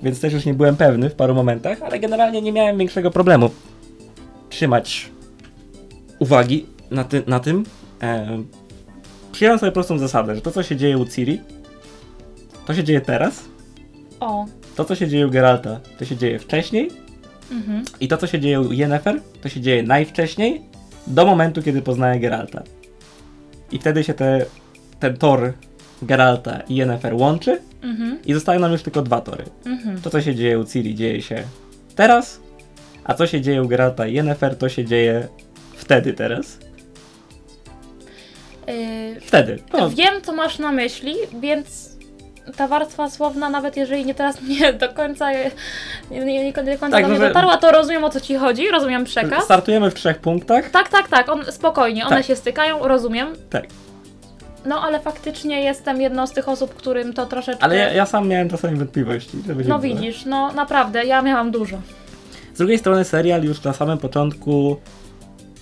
S1: więc też już nie byłem pewny w paru momentach, ale generalnie nie miałem większego problemu trzymać uwagi na, ty na tym. E, przyjąłem sobie prostą zasadę, że to, co się dzieje u Ciri, to się dzieje teraz,
S2: O,
S1: to, co się dzieje u Geralta, to się dzieje wcześniej,
S2: mhm.
S1: i to, co się dzieje u Yennefer, to się dzieje najwcześniej, do momentu, kiedy poznaje Geralta. I wtedy się te, ten tor Geralta i Yennefer łączy
S2: Mhm,
S1: i zostają nam już tylko dwa tory.
S2: mhm.
S1: To, co się dzieje u Ciri, dzieje się teraz, a co się dzieje u Geralta i Yennefer, to się dzieje wtedy, teraz.
S2: Yy,
S1: Wtedy. No,
S2: Wiem, co masz na myśli, więc ta warstwa słowna, nawet jeżeli nie teraz nie do końca, nie, nie, nie, do końca
S1: Tak,
S2: do mnie dotarła, to rozumiem o co ci chodzi, rozumiem przekaz.
S1: startujemy w trzech punktach.
S2: Tak, tak, tak, on, spokojnie, one
S1: Tak.
S2: się stykają, rozumiem.
S1: Tak.
S2: No ale faktycznie jestem jedną z tych osób, którym to troszeczkę...
S1: Ale ja, ja sam miałem czasami wątpliwości.
S2: No widzisz, no naprawdę, ja miałam dużo.
S1: Z drugiej strony serial już na samym początku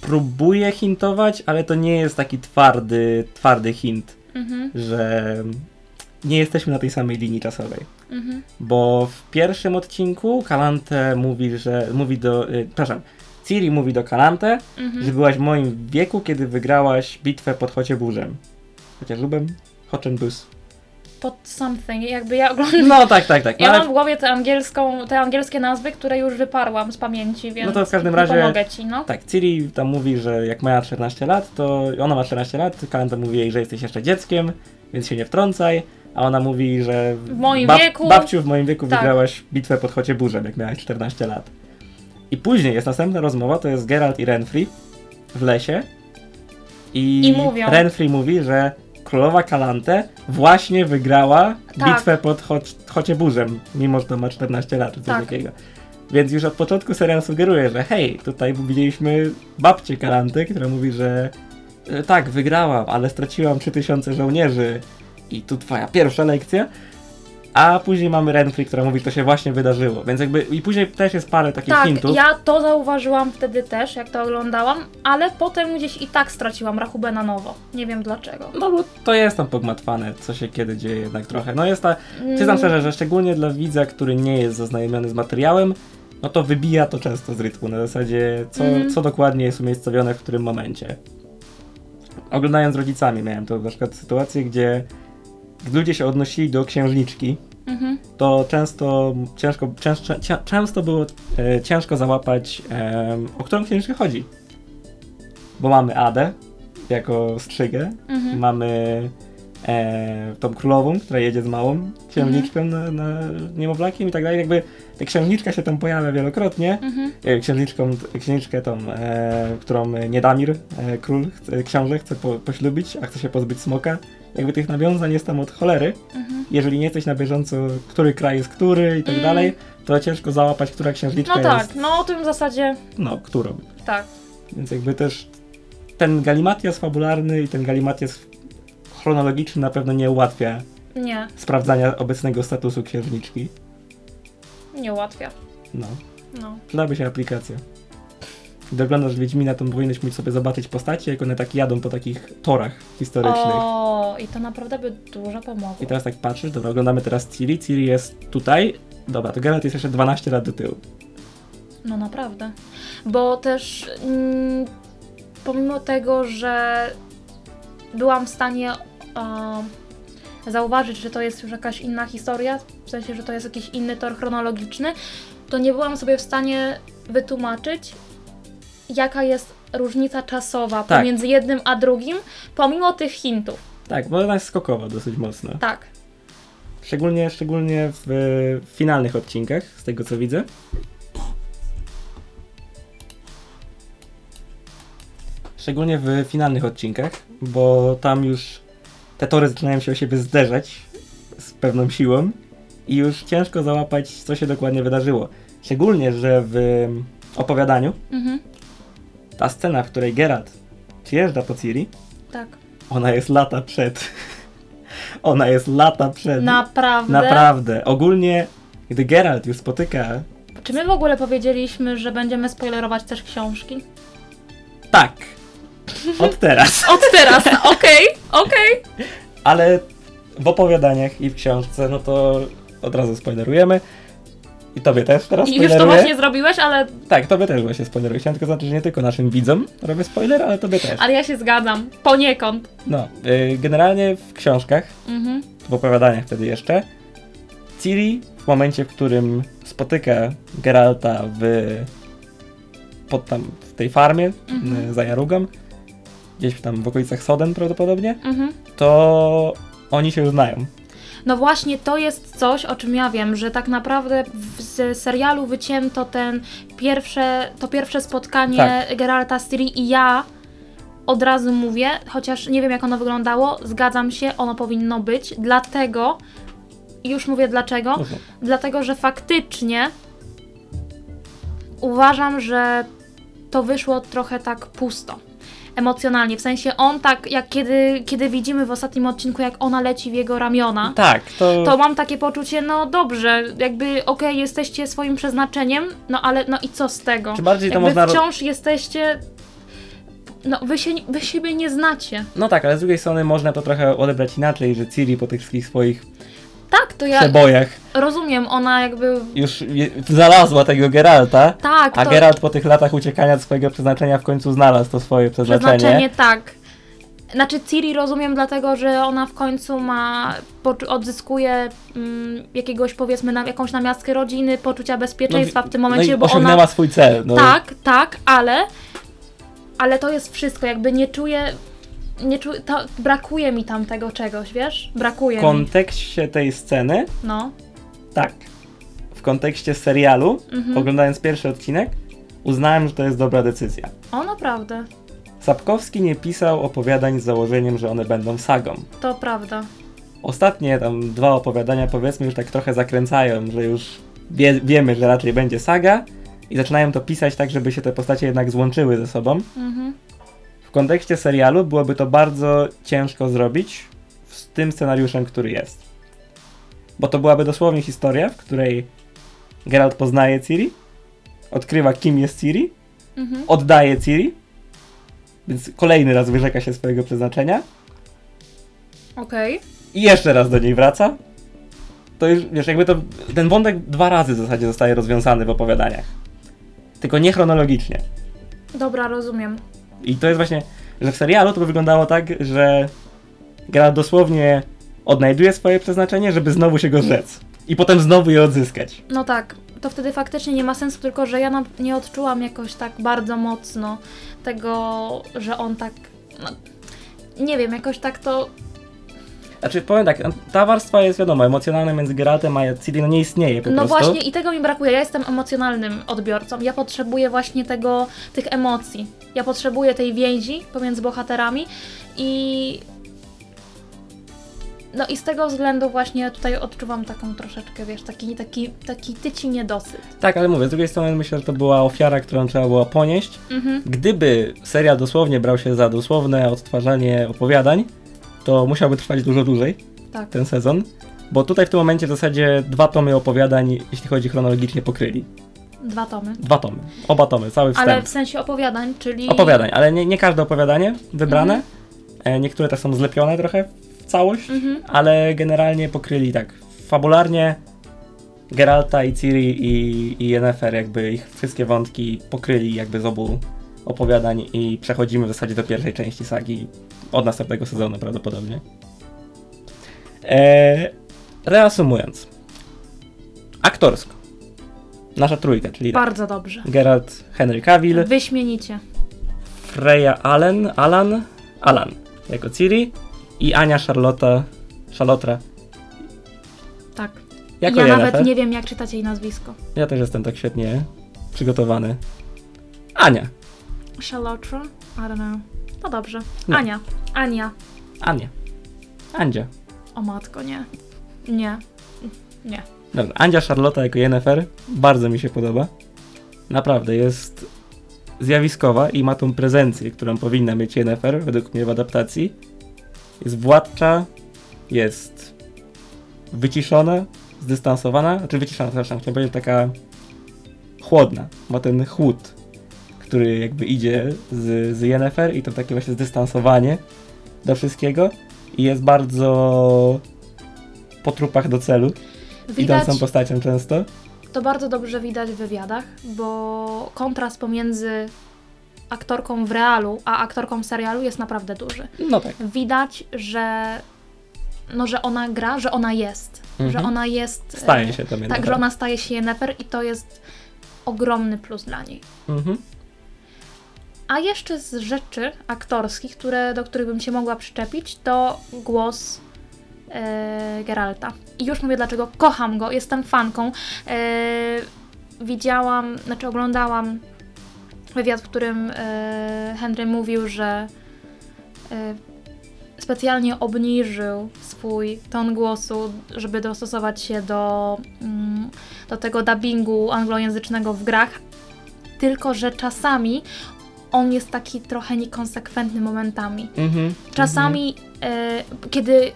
S1: próbuje hintować, ale to nie jest taki twardy, twardy hint,
S2: Mhm,
S1: że nie jesteśmy na tej samej linii czasowej.
S2: mhm,
S1: Bo w pierwszym odcinku Kalante mówi, że mówi do. Y, przepraszam, Ciri mówi do Kalante,
S2: mhm.
S1: że byłaś w moim wieku, kiedy wygrałaś bitwę pod Chocieburzem. Chociażubem? Hoczenbus.
S2: Pod something, jakby ja oglądam...
S1: No tak, tak, tak. No,
S2: Ja
S1: ale
S2: mam w głowie tę angielską, te angielskie nazwy, które już wyparłam z pamięci, więc
S1: No to w każdym razie-
S2: pomogę ci, no.
S1: Tak, Ciri tam mówi, że jak miała 14 lat, to ona ma 14 lat, Kalanta mówi jej, że jesteś jeszcze dzieckiem, więc się nie wtrącaj, a ona mówi, że
S2: W moim wieku-
S1: babciu w moim wieku
S2: Tak.
S1: wygrałaś bitwę pod Chocieburzem, jak miałaś 14 lat. I później jest następna rozmowa, to jest Geralt i Renfri w lesie i,
S2: I mówią.
S1: Renfri mówi, że królowa Kalante właśnie wygrała
S2: Tak.
S1: bitwę pod Choc- Chocieburzem, mimo że to ma 14 lat czy coś
S2: Tak.
S1: takiego. Więc już od początku serial sugeruje, że hej, tutaj widzieliśmy babcię Kalanty, która mówi, że e, tak, wygrałam, ale straciłam 3000 żołnierzy i tu twoja pierwsza lekcja. A później mamy Renfri, która mówi, to się właśnie wydarzyło. Więc jakby i później też jest parę takich
S2: Tak,
S1: hintów.
S2: ja to zauważyłam wtedy też, jak to oglądałam, ale potem gdzieś i tak straciłam rachubę na nowo. Nie wiem dlaczego.
S1: No bo to jest tam pogmatwane, co się kiedy dzieje jednak trochę. No jest ta,
S2: Mm,
S1: przyznam szczerze, że szczególnie dla widza, który nie jest zaznajomiony z materiałem, no to wybija to często z rytmu, na zasadzie co,
S2: Mhm.
S1: co dokładnie jest umiejscowione w którym momencie. Oglądając z rodzicami miałem to na przykład sytuację, gdzie ludzie się odnosili do księżniczki,
S2: Mhm.
S1: to często ciężko, często, często było e, ciężko załapać, em, o którą księżniczkę chodzi. Bo mamy Adę jako strzygę,
S2: Mhm.
S1: mamy e, tą królową, która jedzie z małą księżniczką na, na niemowlakiem i tak dalej. Jakby ta księżniczka się tam pojawia wielokrotnie.
S2: Mhm.
S1: E, księżniczką, księżniczkę tą, e, którą Niedamir, e, król, chce, książę chce po, poślubić, a chce się pozbyć smoka. Jakby tych nawiązań jest tam od cholery.
S2: Mhm.
S1: Jeżeli nie jesteś na bieżąco, który kraj jest który i tak
S2: Mm.
S1: dalej, to ciężko załapać, która księżniczka
S2: No tak,
S1: jest.
S2: no o tym w zasadzie
S1: No, którą.
S2: tak.
S1: Więc jakby też ten galimatias fabularny i ten galimatias chronologiczny na pewno nie ułatwia
S2: Nie,
S1: sprawdzania obecnego statusu księżniczki.
S2: nie ułatwia.
S1: No,
S2: No.
S1: przydałaby się aplikacja. Gdy oglądasz Wiedźmina, to powinieneś móc sobie zobaczyć postacie, jak one tak jadą po takich torach historycznych.
S2: O, i to naprawdę by dużo pomogło.
S1: I teraz tak patrzysz, dobra, oglądamy teraz Ciri, Ciri jest tutaj, dobra, to Geralt jest jeszcze 12 lat do tyłu.
S2: No naprawdę. Bo też mm, pomimo tego, że byłam w stanie e, zauważyć, że to jest już jakaś inna historia, w sensie, że to jest jakiś inny tor chronologiczny, to nie byłam sobie w stanie wytłumaczyć, jaka jest różnica czasowa
S1: Tak.
S2: pomiędzy jednym a drugim, pomimo tych hintów.
S1: Tak, bo ona jest skokowa dosyć mocno.
S2: Tak.
S1: Szczególnie, szczególnie w, e, finalnych odcinkach, z tego co widzę. Szczególnie w finalnych odcinkach, bo tam już te tory zaczynają się o siebie zderzać z pewną siłą i już ciężko załapać, co się dokładnie wydarzyło. Szczególnie, że w opowiadaniu
S2: Mhm.
S1: Ta scena, w której Geralt przyjeżdża po Ciri,
S2: Tak.
S1: ona jest lata przed. Ona jest lata przed.
S2: Naprawdę?
S1: Naprawdę. Ogólnie, gdy Geralt już spotyka.
S2: Czy my w ogóle powiedzieliśmy, że będziemy spoilerować też książki?
S1: Tak. Od teraz.
S2: Od teraz, okej, okej.
S1: Ale w opowiadaniach i w książce, no to od razu spoilerujemy. I tobie też teraz
S2: I już to
S1: spoileruję.
S2: właśnie zrobiłeś, ale,
S1: Tak, tobie też właśnie spoileruję. Chciałem tylko znaczyć, że nie tylko naszym widzom robię spoiler, ale tobie też.
S2: ale ja się zgadzam. Poniekąd.
S1: No, y, generalnie w książkach,
S2: Mhm.
S1: w opowiadaniach wtedy jeszcze, Ciri w momencie, w którym spotyka Geralta w pod tam w tej farmie
S2: Mhm.
S1: y, za Jarugą, gdzieś tam w okolicach Soden prawdopodobnie,
S2: Mhm.
S1: to oni się znają.
S2: No właśnie, to jest coś, o czym ja wiem, że tak naprawdę z serialu wycięto ten pierwsze, to pierwsze spotkanie
S1: Tak.
S2: Geralta z Ciri i ja od razu mówię, chociaż nie wiem jak ono wyglądało, zgadzam się, ono powinno być, dlatego, już mówię dlaczego,
S1: Mówmy.
S2: dlatego, że faktycznie uważam, że to wyszło trochę tak pusto. Emocjonalnie, w sensie on tak, jak kiedy, kiedy widzimy w ostatnim odcinku, jak ona leci w jego ramiona,
S1: Tak, to,
S2: to mam takie poczucie, no dobrze, jakby okej, jesteście swoim przeznaczeniem, no ale no i co z tego?
S1: Czy bardziej to
S2: jakby
S1: można
S2: wciąż jesteście, no wy, się, wy siebie nie znacie.
S1: No tak, ale z drugiej strony można to trochę odebrać inaczej, że Ciri po tych wszystkich swoich
S2: Tak, to ja
S1: przebojach
S2: rozumiem, ona jakby,
S1: już je, znalazła tego Geralta,
S2: tak,
S1: a
S2: to
S1: Geralt po tych latach uciekania od swojego przeznaczenia w końcu znalazł to swoje przeznaczenie.
S2: przeznaczenie tak. Znaczy Ciri rozumiem dlatego, że ona w końcu ma, poczu- odzyskuje mm, jakiegoś powiedzmy, na, jakąś namiastkę rodziny, poczucia bezpieczeństwa w tym momencie,
S1: no i
S2: bo ona
S1: osiągnęła swój cel. No.
S2: Tak, tak, ale ale to jest wszystko, jakby nie czuję nie czu, to, brakuje mi tam tego czegoś, wiesz? Brakuje
S1: W
S2: mi.
S1: kontekście tej sceny,
S2: No.
S1: tak. W kontekście serialu,
S2: Mhm.
S1: oglądając pierwszy odcinek, uznałem, że to jest dobra decyzja.
S2: O, naprawdę.
S1: Sapkowski nie pisał opowiadań z założeniem, że one będą sagą.
S2: To prawda.
S1: Ostatnie tam dwa opowiadania powiedzmy już tak trochę zakręcają, że już wie, wiemy, że raczej będzie saga i zaczynają to pisać tak, żeby się te postacie jednak złączyły ze sobą.
S2: Mhm.
S1: W kontekście serialu byłoby to bardzo ciężko zrobić z tym scenariuszem, który jest. Bo to byłaby dosłownie historia, w której Geralt poznaje Ciri, odkrywa kim jest Ciri,
S2: Mhm.
S1: oddaje Ciri, więc kolejny raz wyrzeka się swojego przeznaczenia
S2: Okej.
S1: i jeszcze raz do niej wraca. To już, wiesz, jakby to, ten wątek dwa razy w zasadzie zostaje rozwiązany w opowiadaniach. Tylko nie chronologicznie.
S2: Dobra, rozumiem.
S1: I to jest właśnie, że w serialu to by wyglądało tak, że Geralt dosłownie odnajduje swoje przeznaczenie, żeby znowu się go rzec. I potem znowu je odzyskać.
S2: No tak, to wtedy faktycznie nie ma sensu, tylko że ja nie odczułam jakoś tak bardzo mocno tego, że on tak. No, nie wiem, jakoś tak to.
S1: Znaczy, powiem tak, ta warstwa jest wiadomo, emocjonalna między Geraltem a Ciri no nie istnieje po
S2: No
S1: prostu.
S2: właśnie, i tego mi brakuje. Ja jestem emocjonalnym odbiorcą. Ja potrzebuję właśnie tego, tych emocji. Ja potrzebuję tej więzi pomiędzy bohaterami i. No i z tego względu właśnie tutaj odczuwam taką troszeczkę, wiesz, taki, taki, taki tyci niedosyt.
S1: Tak, ale mówię, z drugiej strony myślę, że to była ofiara, którą trzeba było ponieść.
S2: Mhm.
S1: Gdyby serial dosłownie brał się za dosłowne odtwarzanie opowiadań, to musiałby trwać dużo dłużej
S2: Tak.
S1: ten sezon. Bo tutaj w tym momencie w zasadzie dwa tomy opowiadań, jeśli chodzi chronologicznie, pokryli.
S2: Dwa tomy.
S1: Dwa tomy. Oba tomy, cały wstęp.
S2: Ale w sensie opowiadań, czyli.
S1: Opowiadań, ale nie, nie każde opowiadanie wybrane. E, niektóre też są zlepione trochę w całość,
S2: Mhm.
S1: ale generalnie pokryli tak fabularnie Geralta i Ciri i, i Yennefer, jakby ich wszystkie wątki pokryli jakby z obu opowiadań i przechodzimy w zasadzie do pierwszej części sagi od następnego sezonu prawdopodobnie. E, reasumując. Aktorsko. Nasza trójka, czyli tak,
S2: Bardzo dobrze.
S1: Geralt Henry Cavill,
S2: Wyśmienicie.
S1: Freya Allen, Alan, Alan jako Ciri i Ania Charlotta,
S2: Tak.
S1: jako
S2: ja
S1: Yennefer.
S2: nawet nie wiem, jak czytać jej nazwisko.
S1: Ja też jestem tak świetnie przygotowany. Ania.
S2: Charlotte? I don't know. No dobrze.
S1: No.
S2: Ania. Ania.
S1: Ania. Andzia.
S2: O matko, nie. Nie. Nie.
S1: Dobra, Andzia Charlotta jako Yennefer bardzo mi się podoba. Naprawdę jest zjawiskowa i ma tą prezencję, którą powinna mieć Yennefer według mnie w adaptacji. Jest władcza, jest wyciszona, zdystansowana, znaczy wyciszona, przepraszam, chciałem powiedzieć taka chłodna. Ma ten chłód, który jakby idzie z, z Yennefer i to takie właśnie zdystansowanie do wszystkiego i jest bardzo po trupach do celu
S2: Widać,
S1: idącą postacią często.
S2: to bardzo dobrze widać w wywiadach, bo kontrast pomiędzy aktorką w realu, a aktorką w serialu jest naprawdę duży.
S1: No tak.
S2: Widać, że no, że ona gra, że ona jest.
S1: Mhm.
S2: Że ona jest...
S1: Staje
S2: e,
S1: się to
S2: Tak, że ona staje się Yennefer i to jest ogromny plus dla niej.
S1: Mhm.
S2: A jeszcze z rzeczy aktorskich, które, do których bym się mogła przyczepić, to głos e, Geralta. I już mówię dlaczego. Kocham go, jestem fanką. E, widziałam, znaczy oglądałam wywiad, w którym e, Henry mówił, że e, specjalnie obniżył swój ton głosu, żeby dostosować się do, mm, do tego dubbingu anglojęzycznego w grach. Tylko, że czasami on jest taki trochę niekonsekwentny momentami.
S1: Mhm.
S2: Czasami, e, kiedy,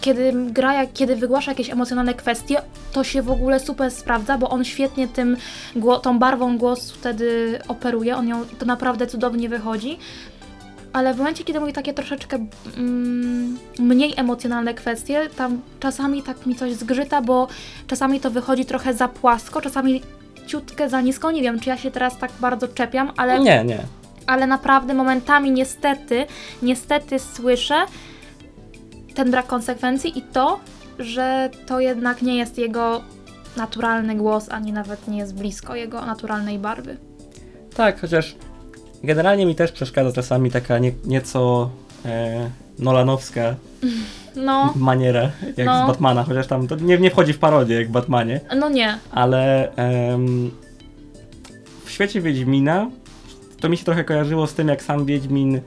S2: kiedy gra, jak- kiedy wygłasza jakieś emocjonalne kwestie, to się w ogóle super sprawdza, bo on świetnie tym, gło- tą barwą głosu wtedy operuje, on ją, to naprawdę cudownie wychodzi. Ale w momencie, kiedy mówi takie troszeczkę mm, mniej emocjonalne kwestie, tam czasami tak mi coś zgrzyta, bo czasami to wychodzi trochę za płasko, czasami ciutkę za nisko. Nie wiem, czy ja się teraz tak bardzo czepiam, ale
S1: Nie, nie.
S2: Ale naprawdę momentami niestety, niestety słyszę ten brak konsekwencji i to, że to jednak nie jest jego naturalny głos, ani nawet nie jest blisko jego naturalnej barwy.
S1: Tak, chociaż generalnie mi też przeszkadza czasami taka nie, nieco e, nolanowska
S2: No,
S1: maniera, jak
S2: No.
S1: z Batmana, chociaż tam to nie, nie wchodzi w parodię jak w Batmanie,
S2: no nie.
S1: ale em, w świecie Wiedźmina to mi się trochę kojarzyło z tym, jak sam Wiedźmin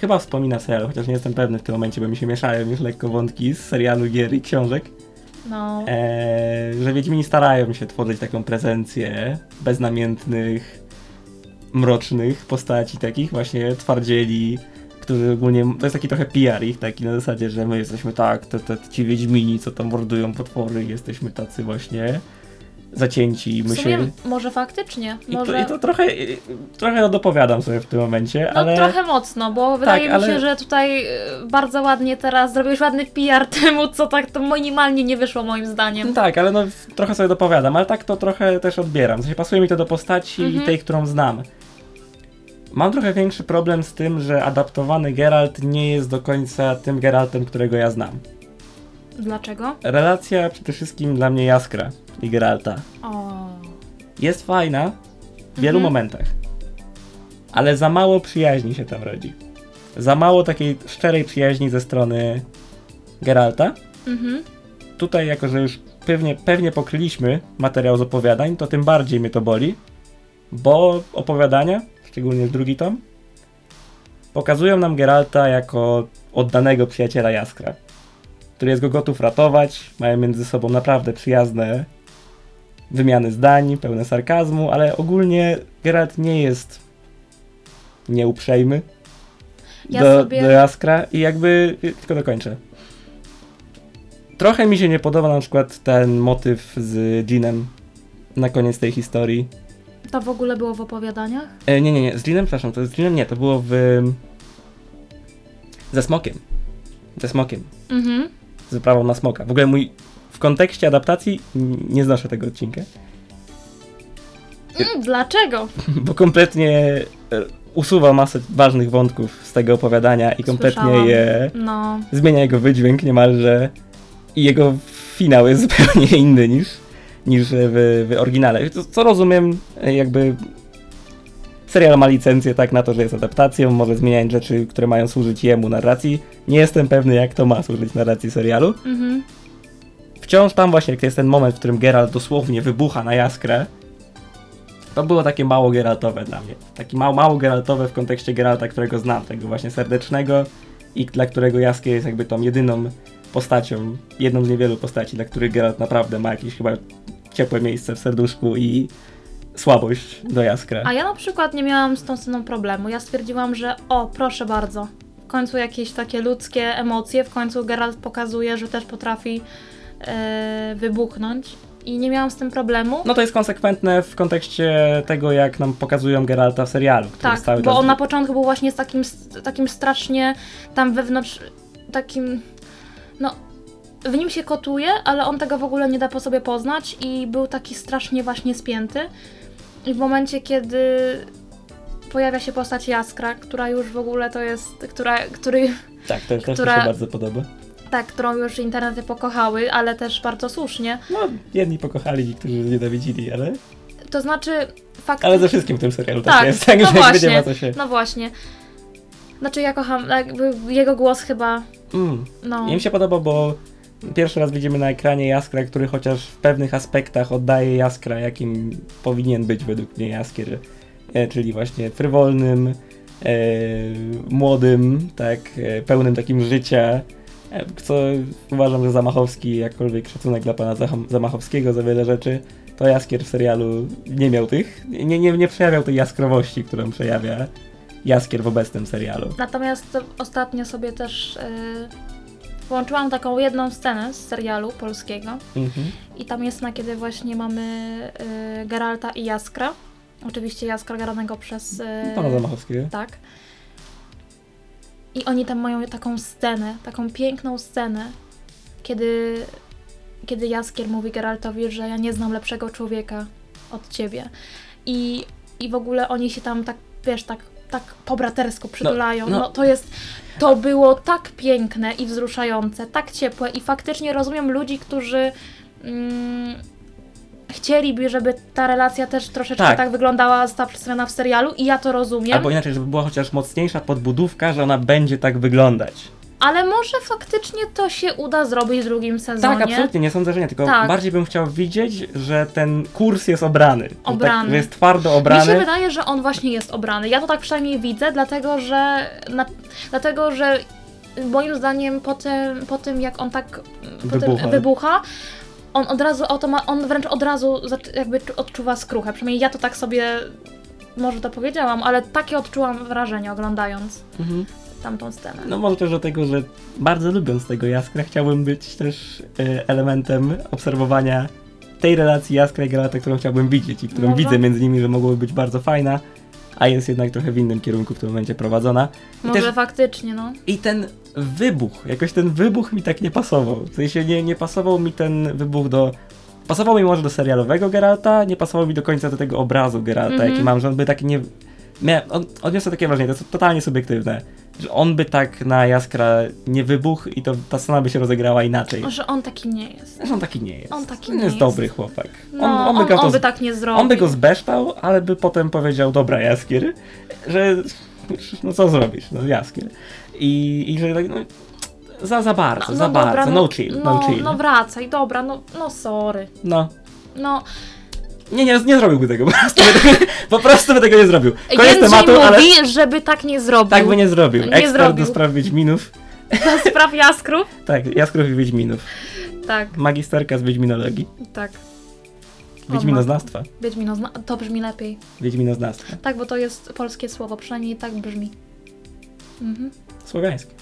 S1: chyba wspomina w serialu, chociaż nie jestem pewny w tym momencie, bo mi się mieszają już lekko wątki z serialu, gier i książek,
S2: No,
S1: e, że Wiedźmini starają się tworzyć taką prezencję beznamiętnych, mrocznych postaci, takich właśnie twardzieli, którzy ogólnie, to jest taki trochę PR ich, taki na zasadzie, że my jesteśmy tak, te, te, ci Wiedźmini, co tam mordują potwory, jesteśmy tacy właśnie zacięci,
S2: w sumie
S1: się...
S2: może faktycznie,
S1: I to,
S2: może...
S1: I to trochę, trochę dopowiadam sobie w tym momencie,
S2: No
S1: ale...
S2: trochę mocno, bo wydaje mi
S1: ale-
S2: się, że tutaj e, bardzo ładnie teraz zrobiłeś ładny PR temu, co tak to minimalnie nie wyszło moim zdaniem.
S1: No tak, ale no trochę sobie dopowiadam, ale tak to trochę też odbieram. W sensie pasuje mi to do postaci
S2: Mhm.
S1: tej, którą znam. Mam trochę większy problem z tym, że adaptowany Geralt nie jest do końca tym Geraltem, którego ja znam.
S2: Dlaczego?
S1: Relacja przede wszystkim dla mnie Jaskra i Geralta
S2: O.
S1: jest fajna w wielu
S2: Mhm.
S1: momentach, ale za mało przyjaźni się tam rodzi. Za mało takiej szczerej przyjaźni ze strony Geralta.
S2: Mhm.
S1: tutaj, jako że już pewnie, pewnie pokryliśmy materiał z opowiadań, to tym bardziej mnie to boli, bo opowiadania, szczególnie drugi tom, pokazują nam Geralta jako oddanego przyjaciela Jaskra, który jest go gotów ratować, mają między sobą naprawdę przyjazne wymiany zdań, pełne sarkazmu, ale ogólnie Geralt nie jest nieuprzejmy
S2: Ja
S1: do,
S2: sobie-
S1: do Jaskra i jakby, tylko dokończę. Trochę mi się nie podoba na przykład ten motyw z Jeanem na koniec tej historii.
S2: To w ogóle było w opowiadaniach?
S1: E, nie, nie, nie, z Jeanem, przepraszam, to z Jeanem nie, to było w... ze Smokiem. Ze Smokiem.
S2: Mhm.
S1: Z wyprawą na Smoka. W ogóle mój... W kontekście adaptacji nie znoszę tego odcinka,
S2: Mm, dlaczego?
S1: bo kompletnie e, usuwa masę ważnych wątków z tego opowiadania i kompletnie
S2: Słyszałam.
S1: je
S2: No.
S1: zmienia jego wydźwięk niemalże i jego finał jest zupełnie inny niż, niż w, w oryginale. Co, co rozumiem, e, jakby serial ma licencję tak na to, że jest adaptacją, może zmieniać rzeczy, które mają służyć jemu narracji. Nie jestem pewny, jak to ma służyć narracji serialu.
S2: Mhm.
S1: Wciąż tam właśnie, jak jest ten moment, w którym Geralt dosłownie wybucha na jaskrę, to było takie mało Geraltowe dla mnie. Taki mało, mało Geraltowe w kontekście Geralta, którego znam, tego właśnie serdecznego i dla którego Jaskier jest jakby tą jedyną postacią, jedną z niewielu postaci, dla których Geralt naprawdę ma jakieś chyba ciepłe miejsce w serduszku i słabość do Jaskra.
S2: A ja na przykład nie miałam z tą sceną problemu. Ja stwierdziłam, że o, proszę bardzo. W końcu jakieś takie ludzkie emocje, w końcu Geralt pokazuje, że też potrafi e, wybuchnąć. I nie miałam z tym problemu.
S1: No to jest konsekwentne w kontekście tego, jak nam pokazują Geralta w serialu, który
S2: tak, bo
S1: czas
S2: on na początku był właśnie z takim, takim strasznie tam wewnątrz, takim, no, w nim się kotuje, ale on tego w ogóle nie da po sobie poznać i był taki strasznie właśnie spięty. I w momencie, kiedy pojawia się postać Jaskra, która już w ogóle to jest, która, który,
S1: Tak, to też mi
S2: która-
S1: się bardzo podoba.
S2: tak, którą już internety pokochały, ale też bardzo słusznie.
S1: No, jedni pokochali, niektórzy nienawidzili, ale,
S2: To znaczy, fakt...
S1: ale ze wszystkim w tym serialu tak,
S2: Tak,
S1: jest, tak,
S2: no
S1: że jakby nie
S2: właśnie.
S1: ma co się...
S2: No właśnie. Znaczy ja kocham, jego głos chyba,
S1: Mm.
S2: no...
S1: I mi się podoba, bo Pierwszy raz widzimy na ekranie Jaskra, który chociaż w pewnych aspektach oddaje Jaskra, jakim powinien być według mnie Jaskier, e, czyli właśnie frywolnym, e, młodym, tak, e, pełnym takim życia, co uważam, że Zamachowski, jakkolwiek szacunek dla pana Zamachowskiego za wiele rzeczy, to Jaskier w serialu nie miał tych, nie, nie, nie przejawiał tej jaskrowości, którą przejawia Jaskier w obecnym serialu.
S2: Natomiast to ostatnio sobie też yy, włączyłam taką jedną scenę z serialu polskiego
S1: Mhm.
S2: i tam jest na kiedy właśnie mamy yy, Geralta i Jaskra. Oczywiście Jaskra granego przez... Yy,
S1: Pana Zamachowskiego.
S2: Tak. I oni tam mają taką scenę, taką piękną scenę, kiedy, kiedy Jaskier mówi Geraltowi, że ja nie znam lepszego człowieka od ciebie. I, i w ogóle oni się tam tak, wiesz, tak, tak po bratersko przytulają. No,
S1: no.
S2: to jest, to było tak piękne i wzruszające, tak ciepłe i faktycznie rozumiem ludzi, którzy mm, chcieliby, żeby ta relacja też troszeczkę
S1: Tak.
S2: tak, wyglądała, została przedstawiona w serialu i ja to rozumiem.
S1: Albo inaczej, żeby była chociaż mocniejsza podbudówka, że ona będzie tak wyglądać.
S2: Ale może faktycznie to się uda zrobić w drugim sezonie.
S1: Tak, absolutnie, nie sądzę, że nie, tylko
S2: Tak.
S1: bardziej bym chciał widzieć, że ten kurs jest obrany. Że
S2: Obrany.
S1: Tak, że jest twardo
S2: Mi się wydaje, że on właśnie jest obrany. Ja to tak przynajmniej widzę, dlatego że, na, dlatego, że moim zdaniem po tym, po tym jak on tak po
S1: Wybucha.
S2: Tym wybucha, on od razu automa- on wręcz od razu zac- jakby czu- odczuwa skruchę. Przynajmniej ja to tak sobie może to powiedziałam, ale takie odczułam wrażenie oglądając
S1: Mhm.
S2: Tamtą scenę.
S1: No może też dlatego, że bardzo lubiąc tego Jaskra, chciałbym być też e, elementem obserwowania tej relacji Jaskra i Galata, którą chciałbym widzieć i którą
S2: Może.
S1: widzę między nimi, że mogłoby być bardzo fajna, a jest jednak trochę w innym kierunku w tym momencie prowadzona. I
S2: może
S1: też
S2: faktycznie, no.
S1: I ten wybuch, jakoś ten wybuch mi tak nie pasował. W sensie nie, nie pasował mi ten wybuch do. Pasował mi może do serialowego Geralta, nie pasował mi do końca do tego obrazu Geralta,
S2: Mhm.
S1: jaki mam, że on by taki nie. Mia... On, odniosę takie wrażenie, to jest totalnie subiektywne, on by tak na Jaskra nie wybuchł i to ta scena by się rozegrała inaczej.
S2: Że on taki nie jest.
S1: Zresztą on taki nie jest.
S2: On taki
S1: on
S2: nie
S1: jest
S2: jest.
S1: dobry chłopak.
S2: No, on,
S1: by
S2: on,
S1: go to
S2: by tak nie zrobił.
S1: on by go zbeształ, ale by potem powiedział, dobra Jaskier, że no co zrobisz, no Jaskier. I, i że tak, no, za, za bardzo, za bardzo, no, chill, no,
S2: no,
S1: chill.
S2: no wracaj, dobra, no, no sorry.
S1: No.
S2: No,
S1: Nie, nie, nie zrobiłby tego, po prostu by tego, po prostu by tego nie zrobił. Koniec tematu,
S2: mówi,
S1: ale
S2: żeby tak nie zrobił.
S1: tak by nie zrobił.
S2: Nie
S1: Ekspert
S2: zrobił.
S1: do spraw Wiedźminów.
S2: Do spraw jaskrów?
S1: Tak, Jaskrów i Wiedźminów.
S2: Tak,
S1: Magisterka z Wiedźminologii.
S2: tak.
S1: Wiedźminoznawstwa.
S2: Wiedźmino, zna- to brzmi lepiej.
S1: Wiedźminoznawstwa.
S2: Tak, bo to jest polskie słowo, przynajmniej tak brzmi. Mhm.
S1: Słowiańskie.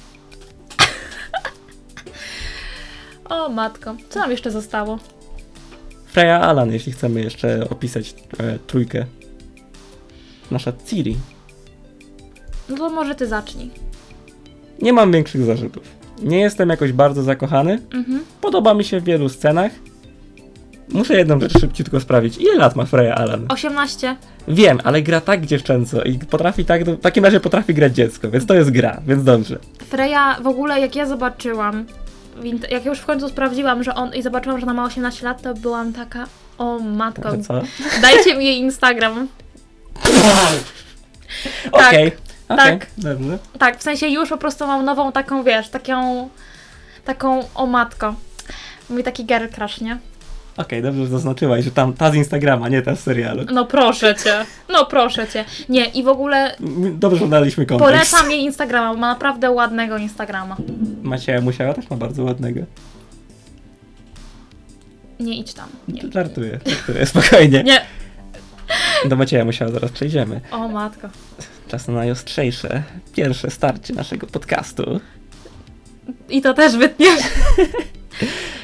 S2: O matko, co nam jeszcze zostało?
S1: Freya Alan, jeśli chcemy jeszcze opisać e, trójkę. Nasza Ciri.
S2: No to może ty zacznij.
S1: Nie mam większych zarzutów. Nie jestem jakoś bardzo zakochany.
S2: Mhm.
S1: Podoba mi się w wielu scenach. Muszę jedną rzecz szybciutko sprawdzić. Ile lat ma Freya Alan?
S2: 18.
S1: Wiem, ale gra tak dziewczęco i potrafi tak, w takim razie potrafi grać dziecko, więc to jest gra, więc dobrze.
S2: Freya, w ogóle jak ja zobaczyłam, jak już w końcu sprawdziłam, że on i zobaczyłam, że ona ma 18 lat, to byłam taka, o matko,
S1: co?
S2: dajcie mi jej Instagram.
S1: Okej, okej,
S2: tak.
S1: dobrze.
S2: Tak, w sensie już po prostu mam nową taką, wiesz, taką, taką, o matko. Mój taki girl crush, nie?
S1: Okej, dobrze, że zaznaczyłaś, że tam ta z Instagrama, nie ta z serialu.
S2: No proszę cię, no proszę cię. Nie, i w ogóle
S1: Dobrze, że daliśmy kontekst.
S2: polecam jej Instagrama, bo ma naprawdę ładnego Instagrama.
S1: Macieja Musiała też ma bardzo ładnego.
S2: Nie idź tam. Nie.
S1: Żartuję, żartuję, spokojnie.
S2: Nie.
S1: Do Macieja Musiała zaraz przejdziemy.
S2: O matko.
S1: Czas na najostrzejsze, pierwsze starcie naszego podcastu.
S2: I to też wytnie.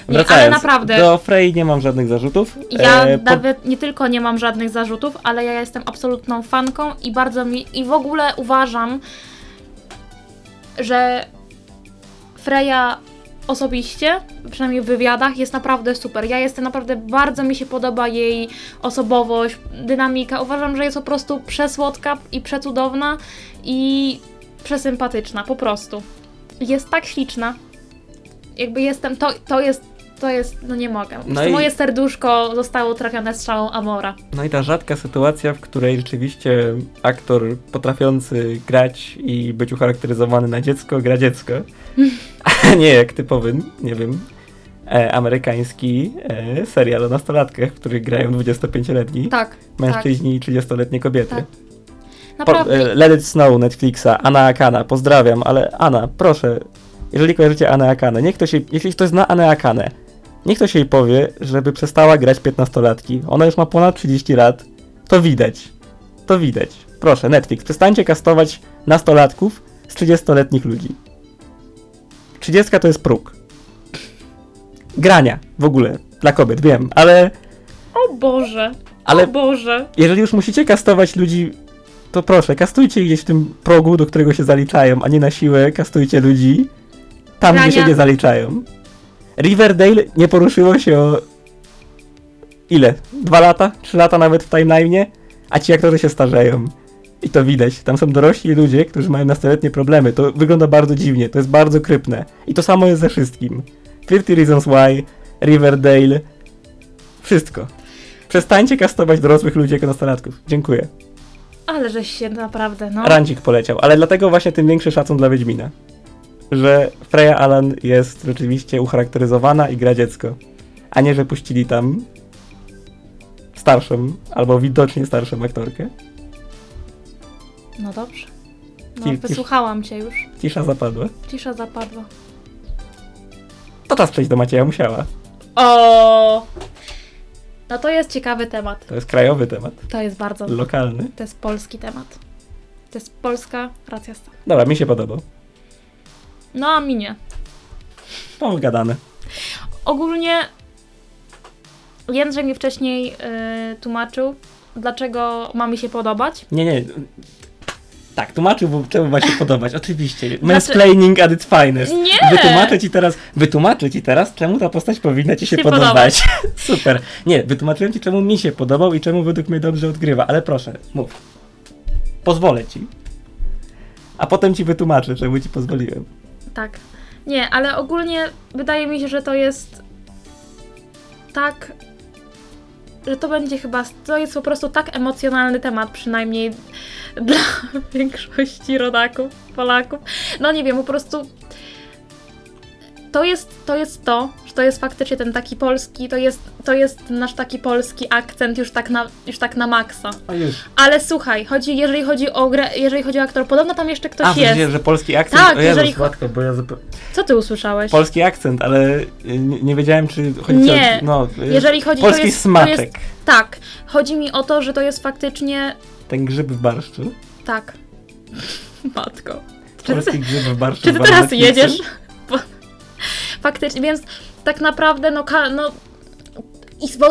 S2: Nie, ale naprawdę.
S1: do Frey nie mam żadnych zarzutów.
S2: Ja
S1: E, po-
S2: nawet nie tylko nie mam żadnych zarzutów, ale ja jestem absolutną fanką i bardzo mi. I w ogóle uważam, że Freya osobiście, przynajmniej w wywiadach, jest naprawdę super. Ja jestem naprawdę, bardzo mi się podoba jej osobowość, dynamika. Uważam, że jest po prostu przesłodka i przecudowna i przesympatyczna, po prostu. Jest tak śliczna. Jakby jestem, to, to jest, to jest, no nie mogę. Po
S1: No
S2: prostu
S1: i-
S2: Moje serduszko zostało trafione strzałą Amora.
S1: No i ta rzadka sytuacja, w której rzeczywiście aktor potrafiący grać i być ucharakteryzowany na dziecko, gra dziecko. A nie jak typowy, nie wiem, e, amerykański e, serial o nastolatkach, w których grają 25-letni
S2: Tak.
S1: mężczyźni i 30-letnie kobiety.
S2: Tak.
S1: Po,
S2: Naprawdę.
S1: e, Let It Snow Netflixa, Anna Akana, pozdrawiam, ale Anna, proszę, jeżeli kojarzycie Anę Akanę, niech ktoś jej, jeśli ktoś zna Anę Akanę, niech ktoś jej powie, żeby przestała grać 15-latki. Ona już ma ponad 30 lat. To widać. To widać. Proszę, Netflix, przestańcie kastować nastolatków z 30-letnich ludzi. 30 to jest próg. Grania w ogóle dla kobiet, wiem, ale,
S2: O Boże.
S1: ale
S2: O Boże.
S1: jeżeli już musicie kastować ludzi, to proszę, kastujcie ich gdzieś w tym progu, do którego się zaliczają, a nie na siłę kastujcie ludzi tam, gdzie się nie zaliczają. Riverdale nie poruszyło się o ile? Dwa lata? Trzy lata nawet w timeline'ie? A ci aktorzy się starzeją. I to widać. Tam są dorośli ludzie, którzy mają nastoletnie problemy. To wygląda bardzo dziwnie, to jest bardzo krypne. I to samo jest ze wszystkim. 50 Reasons Why, Riverdale, wszystko. Przestańcie kastować dorosłych ludzi jako nastolatków. Dziękuję.
S2: Ale żeś się naprawdę, no.
S1: Rancik poleciał, ale dlatego właśnie tym większy szacun dla Wiedźmina. Że Freya Alan jest rzeczywiście ucharakteryzowana i gra dziecko. A nie, że puścili tam starszą, albo widocznie starszą aktorkę.
S2: No dobrze. No,
S1: Ci-
S2: wysłuchałam cię już.
S1: Cisza zapadła.
S2: Cisza zapadła.
S1: To czas przejść do Macieja Musiała.
S2: O. No to jest ciekawy temat.
S1: To jest krajowy temat,
S2: To jest bardzo.
S1: lokalny.
S2: To jest polski temat. To jest polska racja stanu.
S1: Dobra, mi się podobał.
S2: No a mi nie.
S1: Pogadane.
S2: Ogólnie Jędrzej mi wcześniej yy, tłumaczył, dlaczego ma mi się podobać.
S1: Nie, nie. Tak, tłumaczył, bo czemu ma się podobać. Oczywiście. Mansplaining at its finest.
S2: Znaczy- Nie!
S1: Wytłumaczę ci teraz, wytłumaczę ci teraz, czemu ta postać powinna ci się
S2: Się
S1: podobać. Super. Nie, wytłumaczyłem ci, czemu mi się podobał i czemu według mnie dobrze odgrywa, ale proszę, mów. Pozwolę ci. A potem ci wytłumaczę, czemu ci pozwoliłem.
S2: Tak. Nie, ale ogólnie wydaje mi się, że to jest tak. Że to będzie chyba. To jest po prostu tak emocjonalny temat, przynajmniej dla większości rodaków, Polaków. No nie wiem, po prostu. To jest, to jest to, że to jest faktycznie ten taki polski, to jest, to jest nasz taki polski akcent już tak na, już tak na maksa.
S1: A już.
S2: Ale słuchaj, chodzi, jeżeli chodzi o grę, jeżeli chodzi o aktor, podobno tam jeszcze ktoś
S1: A,
S2: jest.
S1: że, że polski akcent?
S2: Tak,
S1: o Jezus,
S2: jeżeli
S1: matko, bo ja zupełnie...
S2: Co ty usłyszałeś?
S1: Polski akcent, ale y, nie, nie wiedziałem, czy chodzi
S2: Nie,
S1: o... No,
S2: Jeżeli chodzi
S1: polski
S2: to jest,
S1: smaczek.
S2: To jest, tak, chodzi mi o to, że to jest faktycznie.
S1: Ten grzyb w barszczu.
S2: Tak. Matko.
S1: Polski grzyb w barszczu.
S2: czy ty teraz jedziesz? Faktycznie, więc tak naprawdę, no, no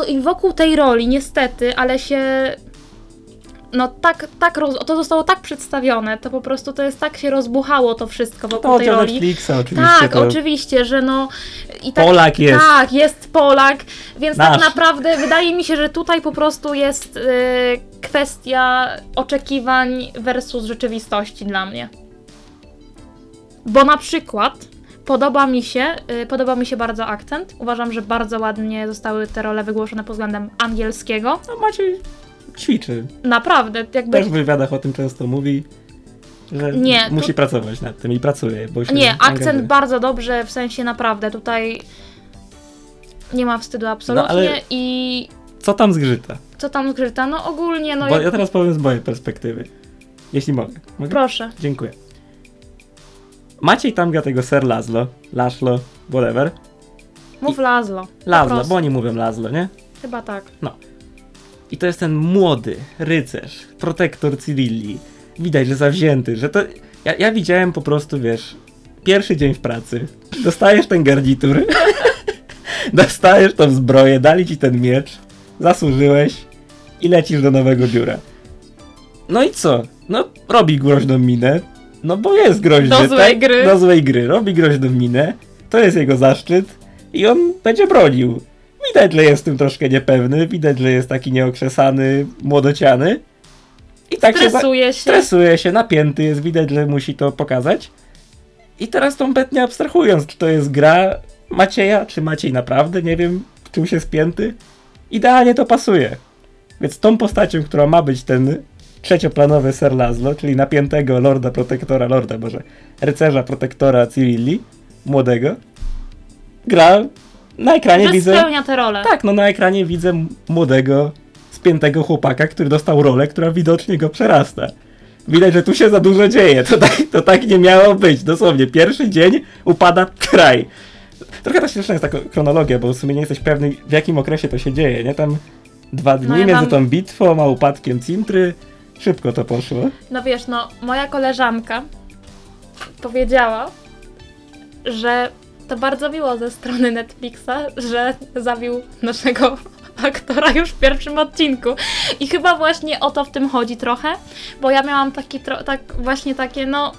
S2: i, wokół tej roli, niestety, ale się. No tak, tak, roz, to zostało tak przedstawione, to po prostu to jest tak się rozbuchało to wszystko wokół
S1: To
S2: tej roli.
S1: Netflixa oczywiście.
S2: Tak,
S1: to
S2: oczywiście, że no. I tak,
S1: Polak jest.
S2: Tak, jest Polak, więc
S1: Nasz.
S2: tak naprawdę wydaje mi się, że tutaj po prostu jest y, kwestia oczekiwań versus rzeczywistości dla mnie. Bo na przykład podoba mi się, y, podoba mi się bardzo akcent. Uważam, że bardzo ładnie zostały te role wygłoszone pod względem angielskiego.
S1: No Maciej ćwiczy.
S2: Naprawdę, jakby.
S1: Też w wywiadach o tym często mówi, że
S2: Nie,
S1: musi
S2: tu-
S1: pracować nad tym i pracuje. Bo się
S2: Nie, akcent
S1: angażuje.
S2: bardzo dobrze, w sensie naprawdę tutaj nie ma wstydu absolutnie
S1: No,
S2: i
S1: Co tam zgrzyta?
S2: co tam zgrzyta? No ogólnie, no
S1: Bo
S2: jak...
S1: ja teraz powiem z mojej perspektywy. Jeśli mogę. mogę?
S2: proszę.
S1: Dziękuję. Maciej tam gra tego Ser Lazlo, Laszlo, whatever.
S2: Mów Lazlo. po
S1: Lazlo,
S2: prostu.
S1: bo oni mówią Lazlo, nie?
S2: Chyba tak.
S1: I to jest ten młody rycerz, protektor Cyrilli. Widać, że zawzięty, że to... Ja, ja widziałem po prostu, wiesz, pierwszy dzień w pracy. Dostajesz ten garnitur, dostajesz tą zbroję, dali ci ten miecz, zasłużyłeś i lecisz do nowego biura. No i co? No, robi groźną minę, no bo jest groźny,
S2: Do złej
S1: tak?
S2: gry.
S1: Do złej gry. Robi groźną minę, to jest jego zaszczyt i on będzie bronił. Widać, że jest w tym troszkę niepewny, widać, że jest taki nieokrzesany, młodociany. I tak się,
S2: Stresuje się.
S1: stresuje się, napięty jest, widać, że musi to pokazać. I teraz kompletnie abstrahując, czy to jest gra Macieja, czy Maciej naprawdę, nie wiem, w czym się spięty, idealnie to pasuje. Więc tą postacią, która ma być ten trzecioplanowy Ser Lazlo, czyli napiętego lorda protektora, lorda może, rycerza protektora Cyrilli, młodego, gra na ekranie
S2: że
S1: widzę...
S2: spełnia tę rolę.
S1: Tak, no na ekranie widzę młodego, spiętego chłopaka, który dostał rolę, która widocznie go przerasta. Widać, że tu się za dużo dzieje. To tak, to tak nie miało być. Dosłownie, pierwszy dzień upada kraj. Trochę też śmieszna jest taka chronologia, bo w sumie nie jesteś pewny, w jakim okresie to się dzieje, nie? Tam dwa dni
S2: No ja
S1: między
S2: mam-
S1: tą bitwą a upadkiem Cintry. Szybko to poszło.
S2: No wiesz, no, moja koleżanka powiedziała, że to bardzo miło ze strony Netflixa, że zabił naszego aktora już w pierwszym odcinku. I chyba właśnie o to w tym chodzi trochę, bo ja miałam taki, tak właśnie takie, no,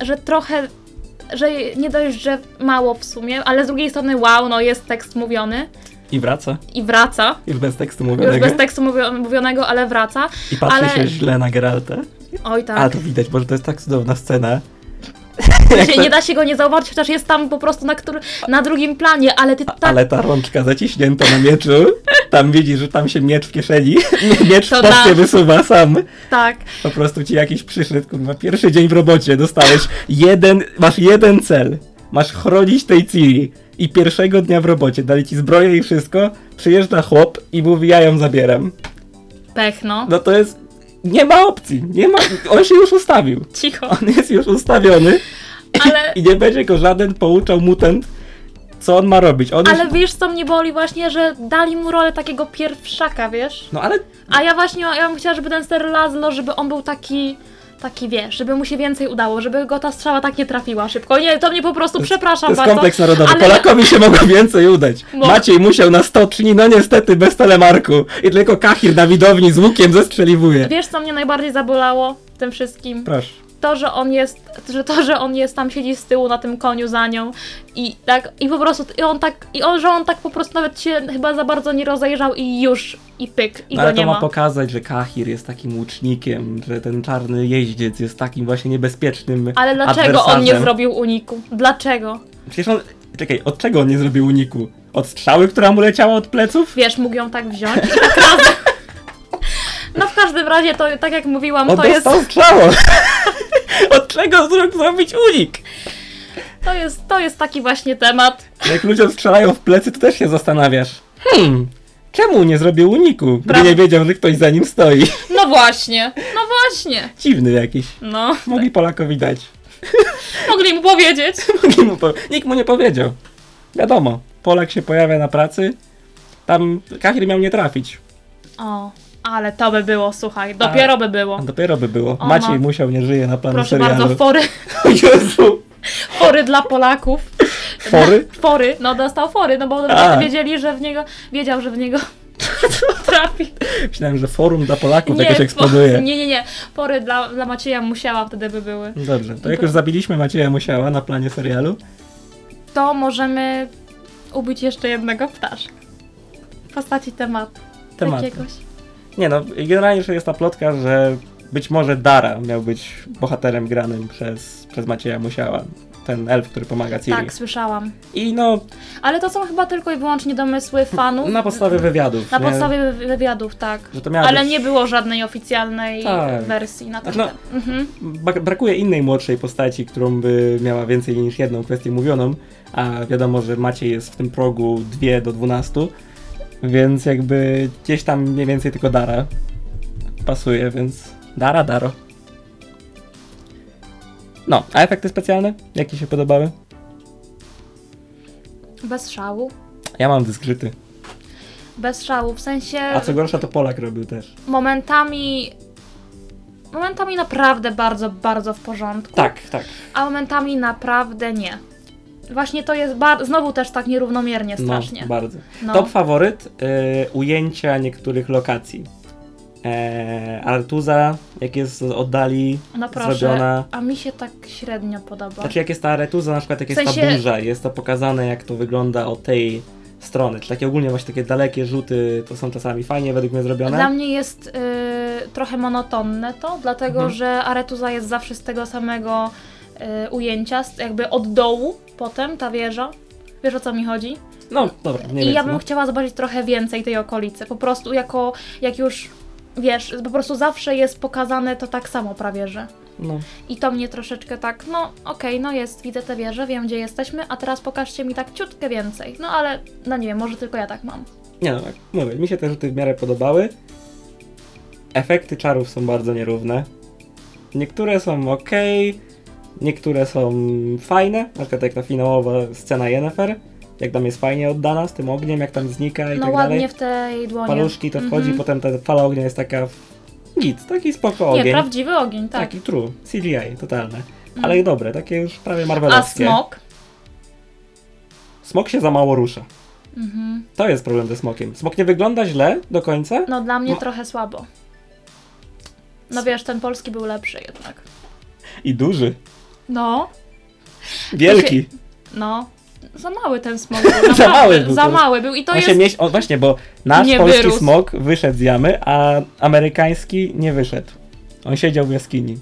S2: że trochę, że nie dość, że mało w sumie, ale z drugiej strony wow, no jest tekst mówiony
S1: I wraca.
S2: i wraca.
S1: Już bez tekstu
S2: Już
S1: mówionego.
S2: bez tekstu mówio- mówionego, ale wraca.
S1: I patrzy
S2: ale-
S1: się źle na Geralta.
S2: Oj tak.
S1: A to widać, bo to jest tak cudowna scena.
S2: Się, nie da się go nie zauważyć, chociaż jest tam po prostu na, któr- na drugim planie, ale ty tak.
S1: Ale ta rączka zaciśnięta na mieczu, tam widzisz, że tam się miecz w kieszeni, miecz
S2: To
S1: w popcie
S2: na-
S1: wysuwa sam.
S2: Tak.
S1: Po prostu ci jakiś przyszedł, kurwa, pierwszy dzień w robocie, dostałeś jeden, masz jeden cel. Masz chronić tej Ciri. I pierwszego dnia w robocie dali ci zbroję i wszystko, przyjeżdża chłop i mówi, ja ją zabieram.
S2: Pech, no.
S1: No to jest, nie ma opcji, nie ma, on się już ustawił.
S2: Cicho.
S1: On jest już ustawiony
S2: Ale,
S1: i nie będzie go żaden pouczał mutant, co on ma robić. On
S2: ale
S1: już,
S2: wiesz, co mnie boli właśnie, że dali mu rolę takiego pierwszaka, wiesz?
S1: no ale
S2: A ja właśnie, ja bym chciała, żeby ten Ser Lazlo, żeby on był taki, taki wiesz, żeby mu się więcej udało, żeby go ta strzała tak nie trafiła szybko. Nie, to mnie po prostu, przepraszam
S1: To jest
S2: bardzo.
S1: kompleks narodowy.
S2: ale-
S1: Polakowi się mogło więcej udać.
S2: Mo-
S1: Maciej musiał na stoczni, no niestety bez telemarku. I tylko Kahir na widowni z łukiem zestrzeliwuje.
S2: Wiesz, co mnie najbardziej zabolało w tym wszystkim?
S1: Proszę.
S2: To, że on jest, że to, że on jest tam, siedzi z tyłu na tym koniu za nią i tak, i po prostu, i on tak, i on, że on tak po prostu nawet się chyba za bardzo nie rozejrzał i już, i pyk, i
S1: No, ale
S2: go
S1: to
S2: nie
S1: ma
S2: ma.
S1: pokazać, że Kahir jest takim łucznikiem, że ten czarny jeździec jest takim właśnie niebezpiecznym
S2: Ale dlaczego on nie
S1: adwersarzem.
S2: zrobił uniku? Dlaczego?
S1: Przecież on... Czekaj, od czego on nie zrobił uniku? Od strzały, która mu leciała od pleców?
S2: Wiesz, mógł ją tak wziąć i tak razem. No w każdym razie to, tak jak mówiłam,
S1: On
S2: to jest,
S1: dostał strzałą! od czego zro- zrobić unik?
S2: to jest, to jest taki właśnie temat.
S1: Jak ludziom strzelają w plecy, to też się zastanawiasz. Hmm, czemu nie zrobił uniku, gdy
S2: Prawda.
S1: nie wiedział, że ktoś za nim stoi?
S2: No właśnie, no właśnie.
S1: Dziwny jakiś.
S2: No,
S1: Mogli Polakowi dać.
S2: mogli mu powiedzieć.
S1: Mogli mu po... Nikt mu nie powiedział. Wiadomo, Polak się pojawia na pracy, tam Kahir miał nie trafić.
S2: O, ale to by było, słuchaj, dopiero by było.
S1: Dopiero by było. Maciej musiał, nie żyje na planu
S2: Proszę
S1: serialu.
S2: bardzo, fory,
S1: Jezu!
S2: fory dla Polaków.
S1: Fory?
S2: Fory, no dostał fory, no bo
S1: A.
S2: wiedzieli, że w niego, wiedział, że w niego trafi.
S1: Myślałem, że forum dla Polaków
S2: Nie,
S1: jakoś
S2: fo-
S1: eksploduje.
S2: nie, nie, nie, fory dla, dla Macieja Musiała wtedy by były.
S1: Dobrze, to jak już zabiliśmy Macieja Musiała na planie serialu,
S2: To możemy ubić jeszcze jednego ptaszka. W postaci tematu.
S1: temat.
S2: Jakiegoś.
S1: Nie no, generalnie już jest ta plotka, że być może Dara miał być bohaterem granym przez, przez Macieja Musiała. Ten elf, który pomaga Ciri.
S2: Tak, słyszałam.
S1: I no,
S2: Ale to są chyba tylko i wyłącznie domysły fanów.
S1: na podstawie wywiadów.
S2: Na
S1: nie?
S2: podstawie wy- wywiadów, tak.
S1: Że to miała
S2: Ale
S1: być...
S2: nie było żadnej oficjalnej
S1: Tak.
S2: wersji na ten temat. Mhm.
S1: Brakuje innej młodszej postaci, którą by miała więcej niż jedną kwestię mówioną, a wiadomo, że Maciej jest w tym progu 2 do 12, więc jakby gdzieś tam mniej więcej tylko Dara pasuje, więc Dara, Daro. No, a efekty specjalne? Jak Ci się podobały?
S2: Bez szału.
S1: Ja mam dyskrzyty.
S2: Bez szału, w sensie
S1: A co gorsza, to Polak robił też.
S2: momentami. Momentami naprawdę bardzo, bardzo w porządku.
S1: Tak, tak.
S2: A momentami naprawdę nie. Właśnie to jest bar- znowu też tak nierównomiernie strasznie.
S1: No, bardzo.
S2: No.
S1: Top faworyt y, ujęcia niektórych lokacji. E, Artuza, jak jest z oddali
S2: No proszę.
S1: zrobiona.
S2: A mi się tak średnio podoba.
S1: Znaczy jak jest ta Aretuza, na przykład jak
S2: W
S1: jest ta
S2: sensie-
S1: burza, jest to pokazane jak to wygląda od tej strony. Czy takie ogólnie właśnie takie dalekie rzuty to są czasami fajnie według mnie zrobione.
S2: Dla mnie jest y, trochę monotonne to, dlatego
S1: Mhm.
S2: że Aretuza jest zawsze z tego samego y, ujęcia, z- jakby od dołu potem ta wieża. Wiesz o co mi chodzi?
S1: No dobra, nie
S2: I ja bym
S1: no.
S2: chciała zobaczyć trochę więcej tej okolicy. Po prostu jako, jak już, wiesz, po prostu zawsze jest pokazane to tak samo prawie, że.
S1: No.
S2: I to mnie troszeczkę tak, no okej, no jest, widzę te wieże, wiem gdzie jesteśmy, a teraz pokażcie mi tak ciutkę więcej. No ale, no nie wiem, może tylko ja tak mam.
S1: Nie no, tak, mówię, mi się te rzuty w miarę podobały. Efekty czarów są bardzo nierówne. Niektóre są ok, niektóre są fajne, na przykład jak ta finałowa scena Yennefer, jak tam jest fajnie oddana z tym ogniem, jak tam znika i
S2: No
S1: tak
S2: ładnie
S1: dalej.
S2: w tej dłonie.
S1: Paluszki to wchodzi,
S2: Mhm.
S1: potem ta fala ognia jest taka git, taki spoko
S2: Nie,
S1: ogień.
S2: prawdziwy ogień, tak.
S1: Taki true, CGI, totalne.
S2: Mhm.
S1: Ale dobre, takie już prawie
S2: A
S1: marvelowskie.
S2: smok?
S1: Smok się za mało rusza.
S2: Mhm.
S1: To jest problem ze smokiem. Smok nie wygląda źle do końca,
S2: No dla mnie
S1: Ma-
S2: trochę słabo. No wiesz, ten polski był lepszy jednak.
S1: i duży,
S2: No,
S1: wielki.
S2: no. Za mały ten smok był.
S1: Za mały był
S2: Za mały był i to
S1: On
S2: jest...
S1: się o, właśnie, bo nasz
S2: Nie
S1: polski
S2: wyrósł.
S1: smok wyszedł z jamy, a amerykański nie wyszedł. On siedział w jaskini.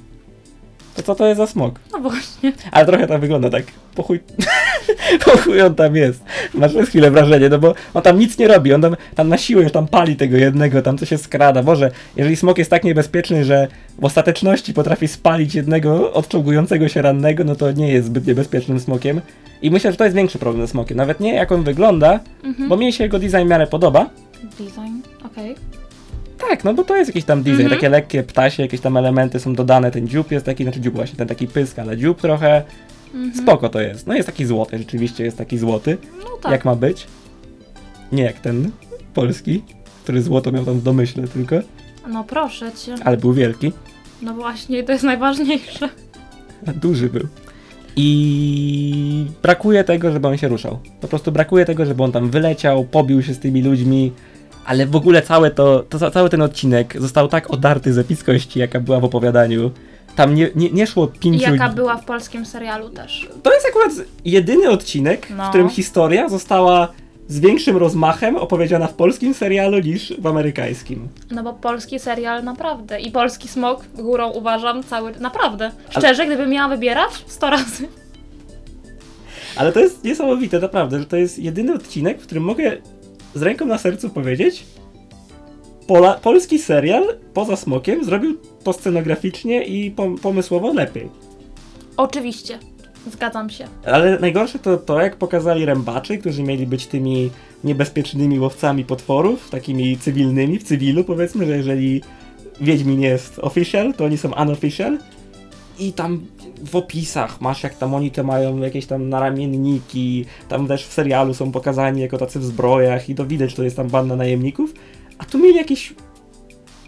S1: To co to jest za smok?
S2: No właśnie.
S1: Ale trochę tam wygląda tak. Po chuj, po chuj on tam jest. Masz przez chwilę wrażenie, no bo on tam nic nie robi. On tam, tam na siłę już tam pali tego jednego, tam co się skrada. Boże, jeżeli smok jest tak niebezpieczny, że w ostateczności potrafi spalić jednego odczołgującego się rannego, no to nie jest zbyt niebezpiecznym smokiem. I myślę, że to jest większy problem ze smokiem. Nawet nie jak on wygląda,
S2: Mhm.
S1: bo mi się jego design w miarę podoba.
S2: Design, okej.
S1: Tak, no bo to jest jakiś tam design,
S2: Mhm.
S1: takie lekkie ptasie, jakieś tam elementy są dodane, ten dziób jest taki, znaczy dziób właśnie, ten taki pysk, ale dziób trochę,
S2: Mhm.
S1: spoko to jest. No jest taki złoty, rzeczywiście jest taki złoty,
S2: No tak.
S1: jak ma być. Nie jak ten polski, który złoto miał tam w domyśle tylko,
S2: No proszę cię.
S1: ale był wielki,
S2: No właśnie, to jest najważniejsze.
S1: duży był. I brakuje tego, żeby on się ruszał. Po prostu brakuje tego, żeby on tam wyleciał, pobił się z tymi ludźmi, ale w ogóle całe to, to cały ten odcinek został tak odarty z epickości, jaka była w opowiadaniu. Tam nie, nie, nie szło
S2: I
S1: pięciu...
S2: jaka była w polskim serialu też.
S1: To jest akurat jedyny odcinek,
S2: No.
S1: w którym historia została z większym rozmachem opowiedziana w polskim serialu niż w amerykańskim.
S2: No bo polski serial naprawdę. I polski smok górą uważam cały. Naprawdę. Szczerze, gdybym miała wybierać, 100 razy.
S1: Ale to jest niesamowite, naprawdę, że to jest jedyny odcinek, w którym mogę z ręką na sercu powiedzieć, Pola, polski serial poza smokiem zrobił to scenograficznie i pom- pomysłowo lepiej.
S2: Oczywiście. Zgadzam się.
S1: Ale najgorsze to to, jak pokazali rębaczy, którzy mieli być tymi niebezpiecznymi łowcami potworów, takimi cywilnymi, w cywilu powiedzmy, że jeżeli Wiedźmin jest official, to oni są unofficial. I tam w opisach masz, jak tam oni to mają jakieś tam naramienniki, tam też w serialu są pokazani jako tacy w zbrojach i to widać, że to jest tam banda najemników. A tu mieli jakieś,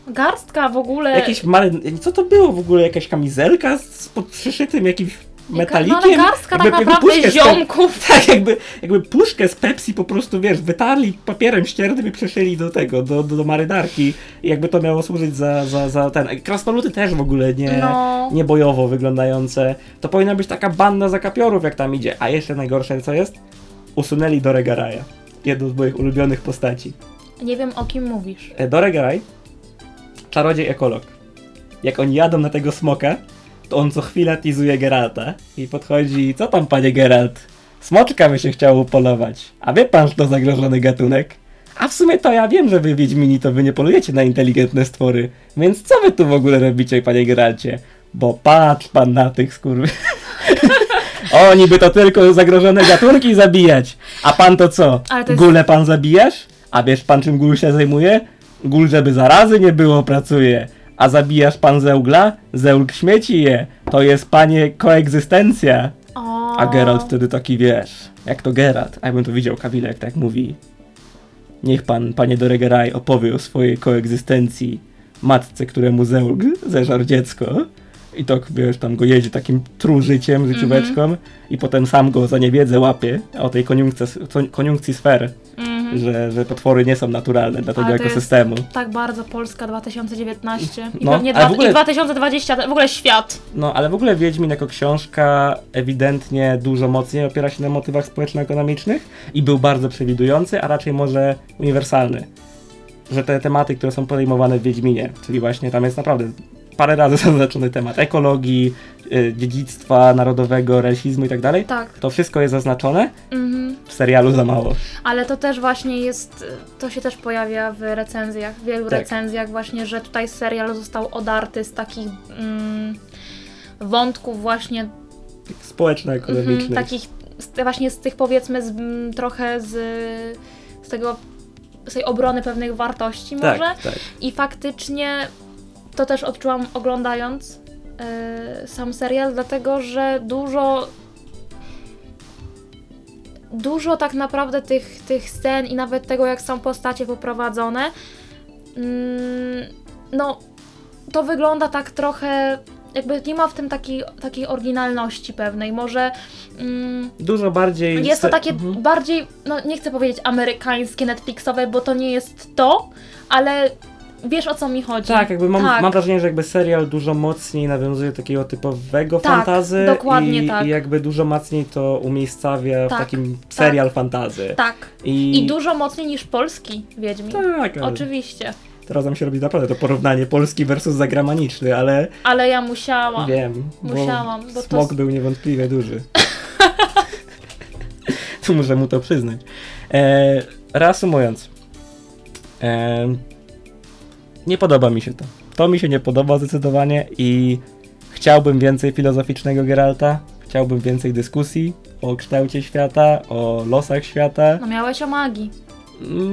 S2: Garstka w ogóle.
S1: jakieś maryn... Co to było w ogóle? Jakaś kamizelka z z pod przyszytym jakimś metalikiem?
S2: No ale garstka tak
S1: Jakby- jakby
S2: naprawdę ziomków.
S1: tak, jakby, jakby puszkę z Pepsi po prostu, wiesz, wytarli papierem ściernym i przeszyli do tego, do, do, do marynarki. I jakby to miało służyć za, za, za ten. Krasnoludy też w ogóle nie,
S2: No.
S1: nie bojowo wyglądające. To powinna być taka banda zakapiorów, jak tam idzie. A jeszcze najgorsze, co jest? Usunęli Doregaraja. Jedną z moich ulubionych postaci.
S2: Nie wiem o kim mówisz.
S1: E, Doregaraj, czarodziej ekolog. Jak oni jadą na tego smoka, to on co chwila tizuje Geralta i podchodzi, co tam panie Geralt? Smoczka by się chciało polować. A wie pan, że to zagrożony gatunek? A w sumie to ja wiem, że wy Wiedźmini to wy nie polujecie na inteligentne stwory. Więc co wy tu w ogóle robicie, panie Geralcie? Bo patrz pan na tych skurwy. Oni by to tylko zagrożone gatunki zabijać. A pan to co?
S2: Ale to jest-
S1: Gule pan zabijasz? A wiesz pan czym gul się zajmuje? Gul, żeby zarazy nie było, pracuje. A zabijasz pan zeugla? Zełg śmieci je. To jest panie koegzystencja.
S2: O.
S1: A Geralt wtedy taki wiesz, jak to Geralt, a ja bym to widział Kawilek tak mówi. Niech pan, panie Doregeraj, opowie o swojej koegzystencji matce, któremu Zełg zeżarł dziecko. I to, wiesz, tam go jedzie takim tru życiem, życióweczką i potem sam go za niewiedzę łapie o tej koniunkcji, koniunkcji sfer,
S2: Mhm.
S1: że, że potwory nie są naturalne dla tego
S2: Ale
S1: ekosystemu.
S2: Tak bardzo Polska 2019 i
S1: No,
S2: pewnie dwa,
S1: w ogóle-
S2: i 2020, w ogóle świat.
S1: No, ale w ogóle Wiedźmin jako książka ewidentnie dużo mocniej opiera się na motywach społeczno-ekonomicznych i był bardzo przewidujący, a raczej może uniwersalny. Że te tematy, które są podejmowane w Wiedźminie, czyli właśnie tam jest naprawdę parę razy zaznaczony temat ekologii, y, dziedzictwa narodowego, rasizmu i tak dalej,
S2: Tak.
S1: to wszystko jest zaznaczone,
S2: Mhm.
S1: w serialu za mało.
S2: Ale to też właśnie jest, to się też pojawia w recenzjach, w wielu
S1: Tak.
S2: recenzjach właśnie, że tutaj serial został odarty z takich mm, wątków właśnie
S1: Społeczno-ekonomicznych.
S2: Mhm, takich z, właśnie z tych powiedzmy z, trochę z, z tego z tej obrony pewnych wartości
S1: tak,
S2: może.
S1: tak.
S2: I faktycznie to też odczułam oglądając e, sam serial, dlatego że dużo dużo tak naprawdę tych, tych scen i nawet tego, jak są postacie poprowadzone, mm, no to wygląda tak trochę, jakby nie ma w tym takiej, takiej oryginalności pewnej. Może mm,
S1: Dużo bardziej...
S2: jest to takie
S1: Mhm.
S2: bardziej, no nie chcę powiedzieć amerykańskie, Netflixowe, bo to nie jest to, ale wiesz o co mi chodzi.
S1: Tak, jakby mam,
S2: Tak.
S1: mam wrażenie, że jakby serial dużo mocniej nawiązuje takiego typowego
S2: Tak,
S1: fantazy
S2: dokładnie
S1: i,
S2: tak.
S1: i jakby dużo mocniej to umiejscawia
S2: Tak,
S1: w takim serial fantazy.
S2: Tak.
S1: I,
S2: I dużo mocniej niż polski Wiedźmin.
S1: Tak,
S2: Oczywiście.
S1: teraz nam się robi naprawdę to porównanie polski versus zagraniczny, ale
S2: Ale ja musiałam.
S1: wiem,
S2: Musiałam, bo to
S1: smok
S2: s-
S1: był niewątpliwie duży. tu muszę mu to przyznać. E, reasumując, e, nie podoba mi się to. To mi się nie podoba zdecydowanie i chciałbym więcej filozoficznego Geralta, chciałbym więcej dyskusji o kształcie świata, o losach świata.
S2: No miałeś o magii.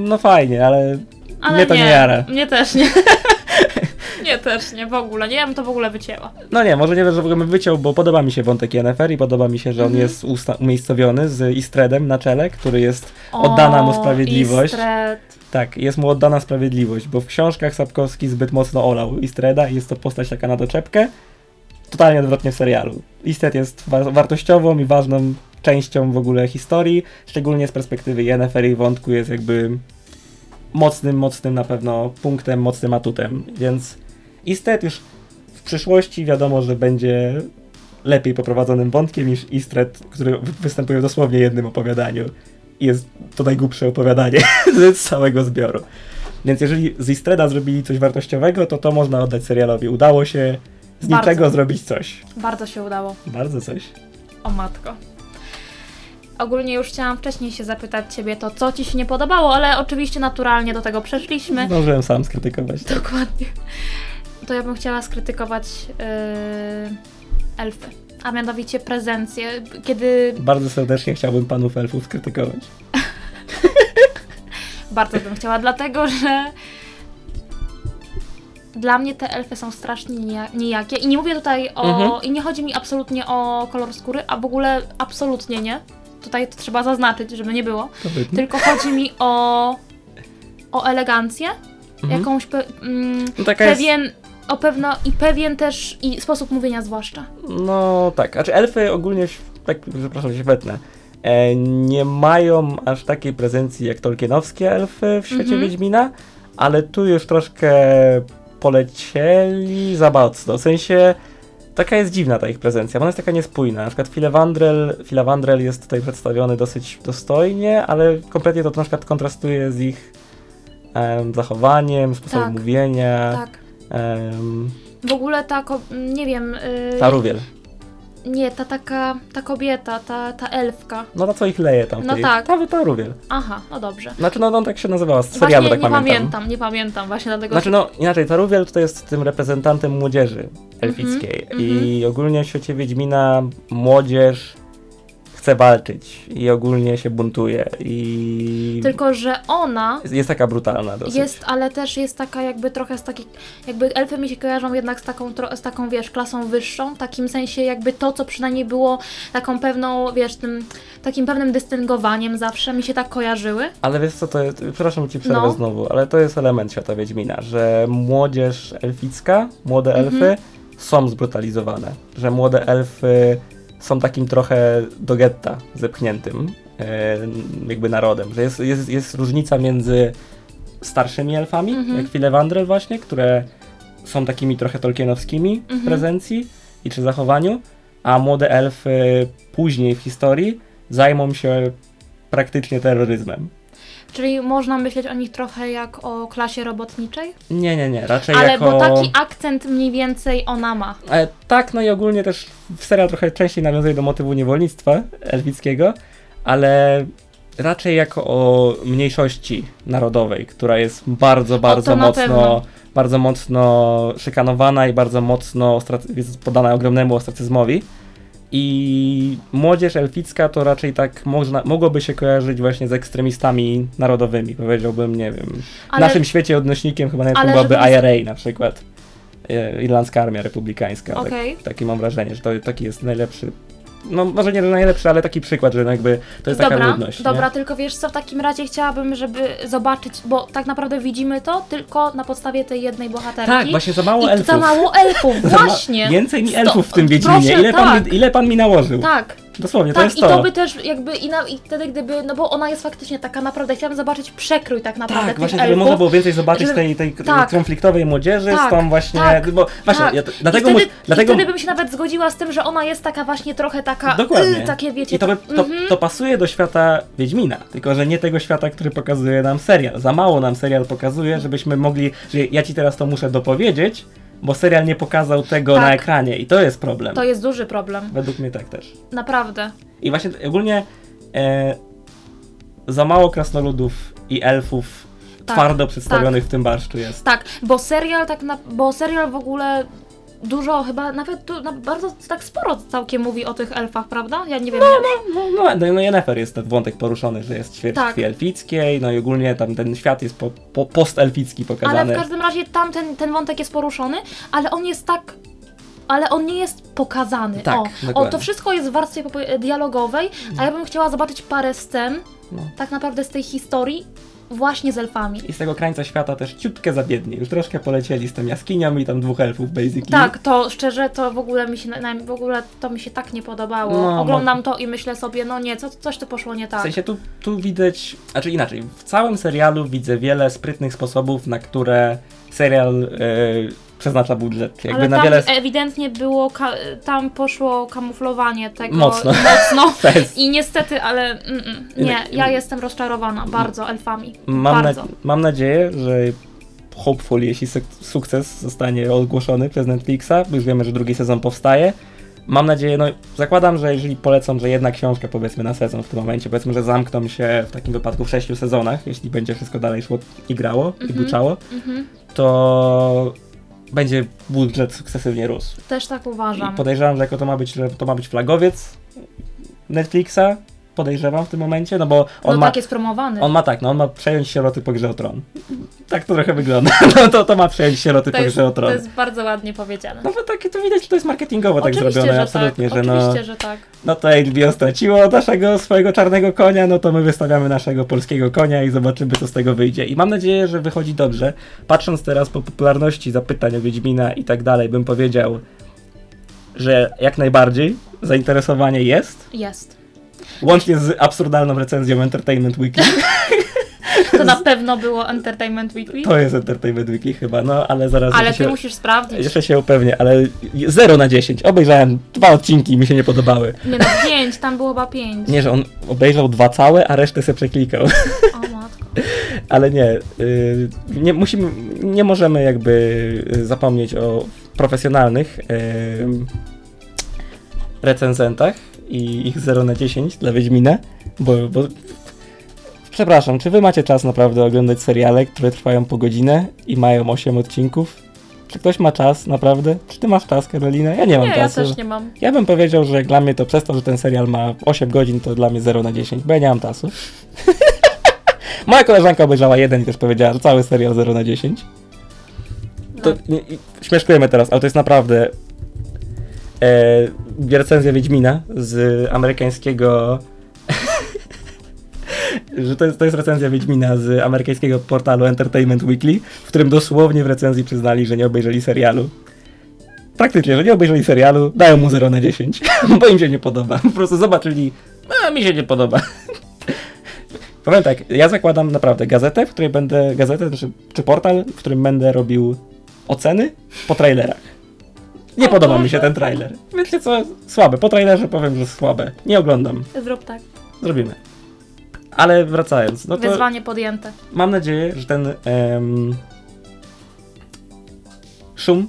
S1: No fajnie, ale
S2: Ale
S1: Mnie to nie jara.
S2: Mnie też nie. nie też nie, w ogóle. Nie, ja bym to w ogóle wycięła.
S1: No nie, może nie wiem, że w ogóle bym wyciął, bo podoba mi się wątek Yennefer i podoba mi się, że on
S2: Mhm.
S1: jest usta- umiejscowiony z Istredem na czele, który jest Oddana mu
S2: O,
S1: sprawiedliwość.
S2: Istred.
S1: Tak, jest mu oddana sprawiedliwość, bo w książkach Sapkowski zbyt mocno olał Istreda i jest to postać taka na doczepkę. Totalnie odwrotnie w serialu. Istred jest wa- wartościową i ważną częścią w ogóle historii, szczególnie z perspektywy Yennefer i wątku jest jakby mocnym, mocnym na pewno punktem, mocnym atutem, więc Istred już w przyszłości wiadomo, że będzie lepiej poprowadzonym wątkiem niż Istred, który wy- występuje w dosłownie jednym opowiadaniu. I jest to najgłupsze opowiadanie z całego zbioru. Więc jeżeli z Istreda zrobili coś wartościowego, to to można oddać serialowi. Udało się z
S2: Bardzo.
S1: niczego zrobić coś.
S2: Bardzo się udało.
S1: Bardzo coś.
S2: O matko. Ogólnie już chciałam wcześniej się zapytać ciebie to, co ci się nie podobało, ale oczywiście naturalnie do tego przeszliśmy.
S1: Zdążyłem sam skrytykować.
S2: Dokładnie. To ja bym chciała skrytykować yy, elfy. A mianowicie prezencję, kiedy
S1: Bardzo serdecznie chciałbym panów elfów skrytykować.
S2: bardzo bym chciała, dlatego że dla mnie te elfy są strasznie nija- nijakie. I nie mówię tutaj o.
S1: Mhm.
S2: I nie chodzi mi absolutnie o kolor skóry, a w ogóle absolutnie nie. Tutaj to trzeba zaznaczyć, żeby nie było.
S1: To wytnę.
S2: Tylko chodzi mi o. o elegancję,
S1: Mhm.
S2: jakąś. Pe- mm,
S1: No taka jest...
S2: pewien. O pewno i pewien też i sposób mówienia zwłaszcza.
S1: No tak, znaczy elfy ogólnie, tak przepraszam, się wetnę, e, nie mają aż takiej prezencji jak tolkienowskie elfy w świecie
S2: Mhm.
S1: Wiedźmina, ale tu już troszkę polecieli za mocno, w sensie taka jest dziwna ta ich prezencja, bo ona jest taka niespójna, na przykład Filewandrel, Filewandrel jest tutaj przedstawiony dosyć dostojnie, ale kompletnie to na przykład kontrastuje z ich em, zachowaniem, sposobem
S2: Tak.
S1: mówienia,
S2: Tak.
S1: Em,
S2: W ogóle ta, ko- nie wiem, yy,
S1: Taruwiel.
S2: nie, ta taka, ta kobieta, ta, ta elfka.
S1: No to co ich leje tam w
S2: No
S1: tej...
S2: tak.
S1: Ta, ta Ruwiel.
S2: Aha, no dobrze.
S1: Znaczy no, no tak się nazywała, z
S2: Właśnie
S1: serialu tak
S2: nie
S1: pamiętam.
S2: pamiętam, nie pamiętam, właśnie dlatego...
S1: Znaczy no inaczej, ta Ruwiel to jest tym reprezentantem młodzieży elfickiej
S2: Mhm,
S1: i ogólnie w świecie Wiedźmina młodzież chce walczyć i ogólnie się buntuje i
S2: Tylko, że ona
S1: jest, taka brutalna dosyć.
S2: jest, ale też jest taka jakby trochę z takich, jakby elfy mi się kojarzą jednak z taką, tro- z taką, wiesz, klasą wyższą, w takim sensie jakby to, co przynajmniej było taką pewną, wiesz, tym, takim pewnym dystyngowaniem zawsze mi się tak kojarzyły.
S1: Ale wiesz co to jest, przepraszam ci przerwę
S2: No.
S1: znowu, ale to jest element świata Wiedźmina, że młodzież elficka, młode
S2: Mhm.
S1: elfy są zbrutalizowane, że młode elfy są takim trochę do getta zepchniętym e, jakby narodem, że jest, jest, jest różnica między starszymi elfami,
S2: Mhm.
S1: jak Filewandrel właśnie, które są takimi trochę tolkienowskimi w
S2: Mhm.
S1: prezencji i czy zachowaniu, a młode elfy później w historii zajmą się praktycznie terroryzmem.
S2: Czyli można myśleć o nich trochę jak o klasie robotniczej,
S1: Nie, nie, nie, raczej
S2: ale
S1: jako...
S2: bo taki akcent mniej więcej ona ma.
S1: E, tak, no i ogólnie też w serial trochę częściej nawiązuje do motywu niewolnictwa elfickiego, ale raczej jako o mniejszości narodowej, która jest bardzo, bardzo mocno, bardzo mocno szykanowana i bardzo mocno jest podana ogromnemu ostracyzmowi. I młodzież elficka to raczej tak można, mogłoby się kojarzyć właśnie z ekstremistami narodowymi, powiedziałbym, nie wiem. W
S2: Ale-
S1: naszym świecie odnośnikiem chyba nawet byłaby
S2: żeby-
S1: IRA na przykład. E, Irlandzka Armia Republikańska.
S2: Okej.
S1: Tak, takie mam wrażenie, że to taki jest najlepszy. No może nie najlepszy, ale taki przykład, że jakby to jest taka
S2: dobra,
S1: ludność.
S2: dobra,
S1: Nie?
S2: tylko wiesz co, w takim razie chciałabym, żeby zobaczyć, bo tak naprawdę widzimy to tylko na podstawie tej jednej bohaterki.
S1: Tak, właśnie za mało
S2: I
S1: elfów.
S2: za mało elfów,
S1: Za ma-
S2: właśnie.
S1: Więcej mi elfów w tym Wiedźminie.
S2: Proszę,
S1: ile, pan
S2: tak.
S1: mi, ile pan mi nałożył?
S2: Tak,
S1: Dosłownie, to
S2: tak,
S1: jest
S2: i
S1: to.
S2: by też jakby, i, na, i wtedy gdyby, no bo ona jest faktycznie taka naprawdę, chciałabym zobaczyć przekrój tak naprawdę
S1: Tak,
S2: tych
S1: właśnie, żeby
S2: elfów.
S1: można było więcej zobaczyć
S2: żeby-
S1: tej, tej
S2: tak.
S1: konfliktowej młodzieży z
S2: Tak,
S1: tą właśnie.
S2: tak,
S1: bo właśnie,
S2: tak.
S1: ja, dlatego,
S2: I wtedy,
S1: mus- dlatego
S2: I wtedy bym się nawet zgodziła z tym, że ona jest taka właśnie trochę taka,
S1: Dokładnie.
S2: y, takie wiecie,
S1: I to, by, to,
S2: mhm.
S1: to pasuje do świata Wiedźmina, tylko że nie tego świata, który pokazuje nam serial. Za mało nam serial pokazuje, żebyśmy mogli, że ja ci teraz to muszę dopowiedzieć, bo serial nie pokazał tego
S2: Tak.
S1: na ekranie i to jest problem.
S2: to jest duży problem,
S1: Według mnie tak też.
S2: naprawdę.
S1: I właśnie ogólnie e, za mało krasnoludów i elfów
S2: Tak,
S1: twardo przedstawionych w tym barszczu jest.
S2: Tak, bo serial tak na, bo serial w ogóle dużo chyba, nawet tu, na, bardzo tak sporo całkiem mówi o tych elfach, prawda? Ja nie wiem. ja,
S1: No, no, no, no Yennefer jest ten wątek poruszony, że jest ćwierć
S2: Tak.
S1: elfickiej, no i ogólnie tam ten świat jest po, po, postelficki
S2: ale
S1: pokazany.
S2: w każdym razie tam ten, ten wątek jest poruszony, ale on jest tak ale on nie jest pokazany.
S1: Tak,
S2: o, o, to wszystko jest w warstwie dialogowej, a ja bym chciała zobaczyć parę scen,
S1: No.
S2: tak naprawdę z tej historii, właśnie z elfami.
S1: I z tego krańca świata też ciutkę zabiednie. Już troszkę polecieli z tą jaskinią i tam dwóch elfów basically.
S2: Tak, to szczerze, to w ogóle mi się, na- w ogóle to mi się tak nie podobało.
S1: No,
S2: Oglądam to i myślę sobie, no nie, co, coś tu poszło nie tak.
S1: W sensie tu, tu widać, znaczy inaczej, w całym serialu widzę wiele sprytnych sposobów, na które serial e, przeznacza budżet. Jakby
S2: Ale
S1: na
S2: tam
S1: wiele...
S2: ewidentnie było, tam poszło kamuflowanie tego
S1: Mocno.
S2: mocno. I niestety, ale mm, mm, nie, ja jestem rozczarowana bardzo elfami.
S1: Mam, na,
S2: bardzo.
S1: mam nadzieję, że hopefully, jeśli suk- sukces zostanie ogłoszony przez Netflixa, bo już wiemy, że drugi sezon powstaje, mam nadzieję, no zakładam, że jeżeli polecą, że jedna książka powiedzmy na sezon w tym momencie, powiedzmy, że zamkną się w takim wypadku w sześciu sezonach, jeśli będzie wszystko dalej szło i grało i
S2: Mhm.
S1: buczało,
S2: Mhm.
S1: to będzie budżet sukcesywnie rósł.
S2: Też tak
S1: I
S2: uważam.
S1: podejrzewam, że jako to ma być, że to ma być flagowiec Netflixa, podejrzewam w tym momencie, no bo on
S2: no
S1: ma
S2: tak jest promowany.
S1: on ma tak, no on ma przejąć sieroty po grze o tron. Tak to trochę wygląda. No to, to ma przejąć sieroty
S2: to,
S1: po
S2: jest,
S1: grze o
S2: to
S1: tron.
S2: jest bardzo ładnie powiedziane.
S1: No bo takie to widać, że to jest marketingowo tak
S2: Oczywiście,
S1: zrobione,
S2: że
S1: absolutnie,
S2: tak.
S1: że no,
S2: Oczywiście, że tak.
S1: no to HBO straciło naszego swojego czarnego konia, no to my wystawiamy naszego polskiego konia i zobaczymy co z tego wyjdzie. I mam nadzieję, że wychodzi dobrze. Patrząc teraz po popularności zapytań o Wiedźmina i tak dalej, bym powiedział, że jak najbardziej zainteresowanie jest.
S2: Jest.
S1: Łącznie z absurdalną recenzją Entertainment Weekly.
S2: To na pewno było Entertainment Weekly.
S1: To jest Entertainment Weekly chyba, no ale zaraz
S2: Ale ty
S1: się,
S2: musisz sprawdzić.
S1: jeszcze się upewnię, ale 0 na 10. Obejrzałem dwa odcinki i mi się nie podobały.
S2: Nie no, pięć, tam było chyba pięć.
S1: Nie, że on obejrzał dwa całe, a resztę se przeklikał.
S2: O matko.
S1: Ale nie, y, nie musimy, nie możemy jakby y, zapomnieć o profesjonalnych y, recenzentach i ich 0 na 10 dla Wiedźmina, bo, bo przepraszam, czy wy macie czas naprawdę oglądać seriale, które trwają po godzinę i mają 8 odcinków? Czy ktoś ma czas naprawdę? Czy ty masz czas, Karolina? Ja nie mam
S2: Nie, ja
S1: czasu.
S2: też nie mam.
S1: Ja bym powiedział, że dla mnie to przez to, że ten serial ma 8 godzin, to dla mnie 0 na 10, bo ja nie mam czasu. Moja koleżanka obejrzała jeden i też powiedziała, że cały serial 0 na 10. To
S2: No.
S1: nie, i- śmieszkujemy teraz, ale to jest naprawdę e, recenzja Wiedźmina z amerykańskiego że to jest, to jest recenzja Wiedźmina z amerykańskiego portalu Entertainment Weekly, w którym dosłownie w recenzji przyznali, że nie obejrzeli serialu. Praktycznie, że nie obejrzeli serialu, dają mu 0 na 10, bo im się nie podoba. Po prostu zobaczyli, a mi się nie podoba. Powiem tak, ja zakładam naprawdę gazetę, w której będę, gazetę czy, czy portal, w którym będę robił oceny po trailerach. Nie podoba mi się ten trailer. Wiecie co? Słabe. Po trailerze powiem, że słabe. Nie oglądam.
S2: Zrób tak.
S1: Zrobimy. Ale wracając, no to
S2: Wyzwanie podjęte.
S1: mam nadzieję, że ten em, szum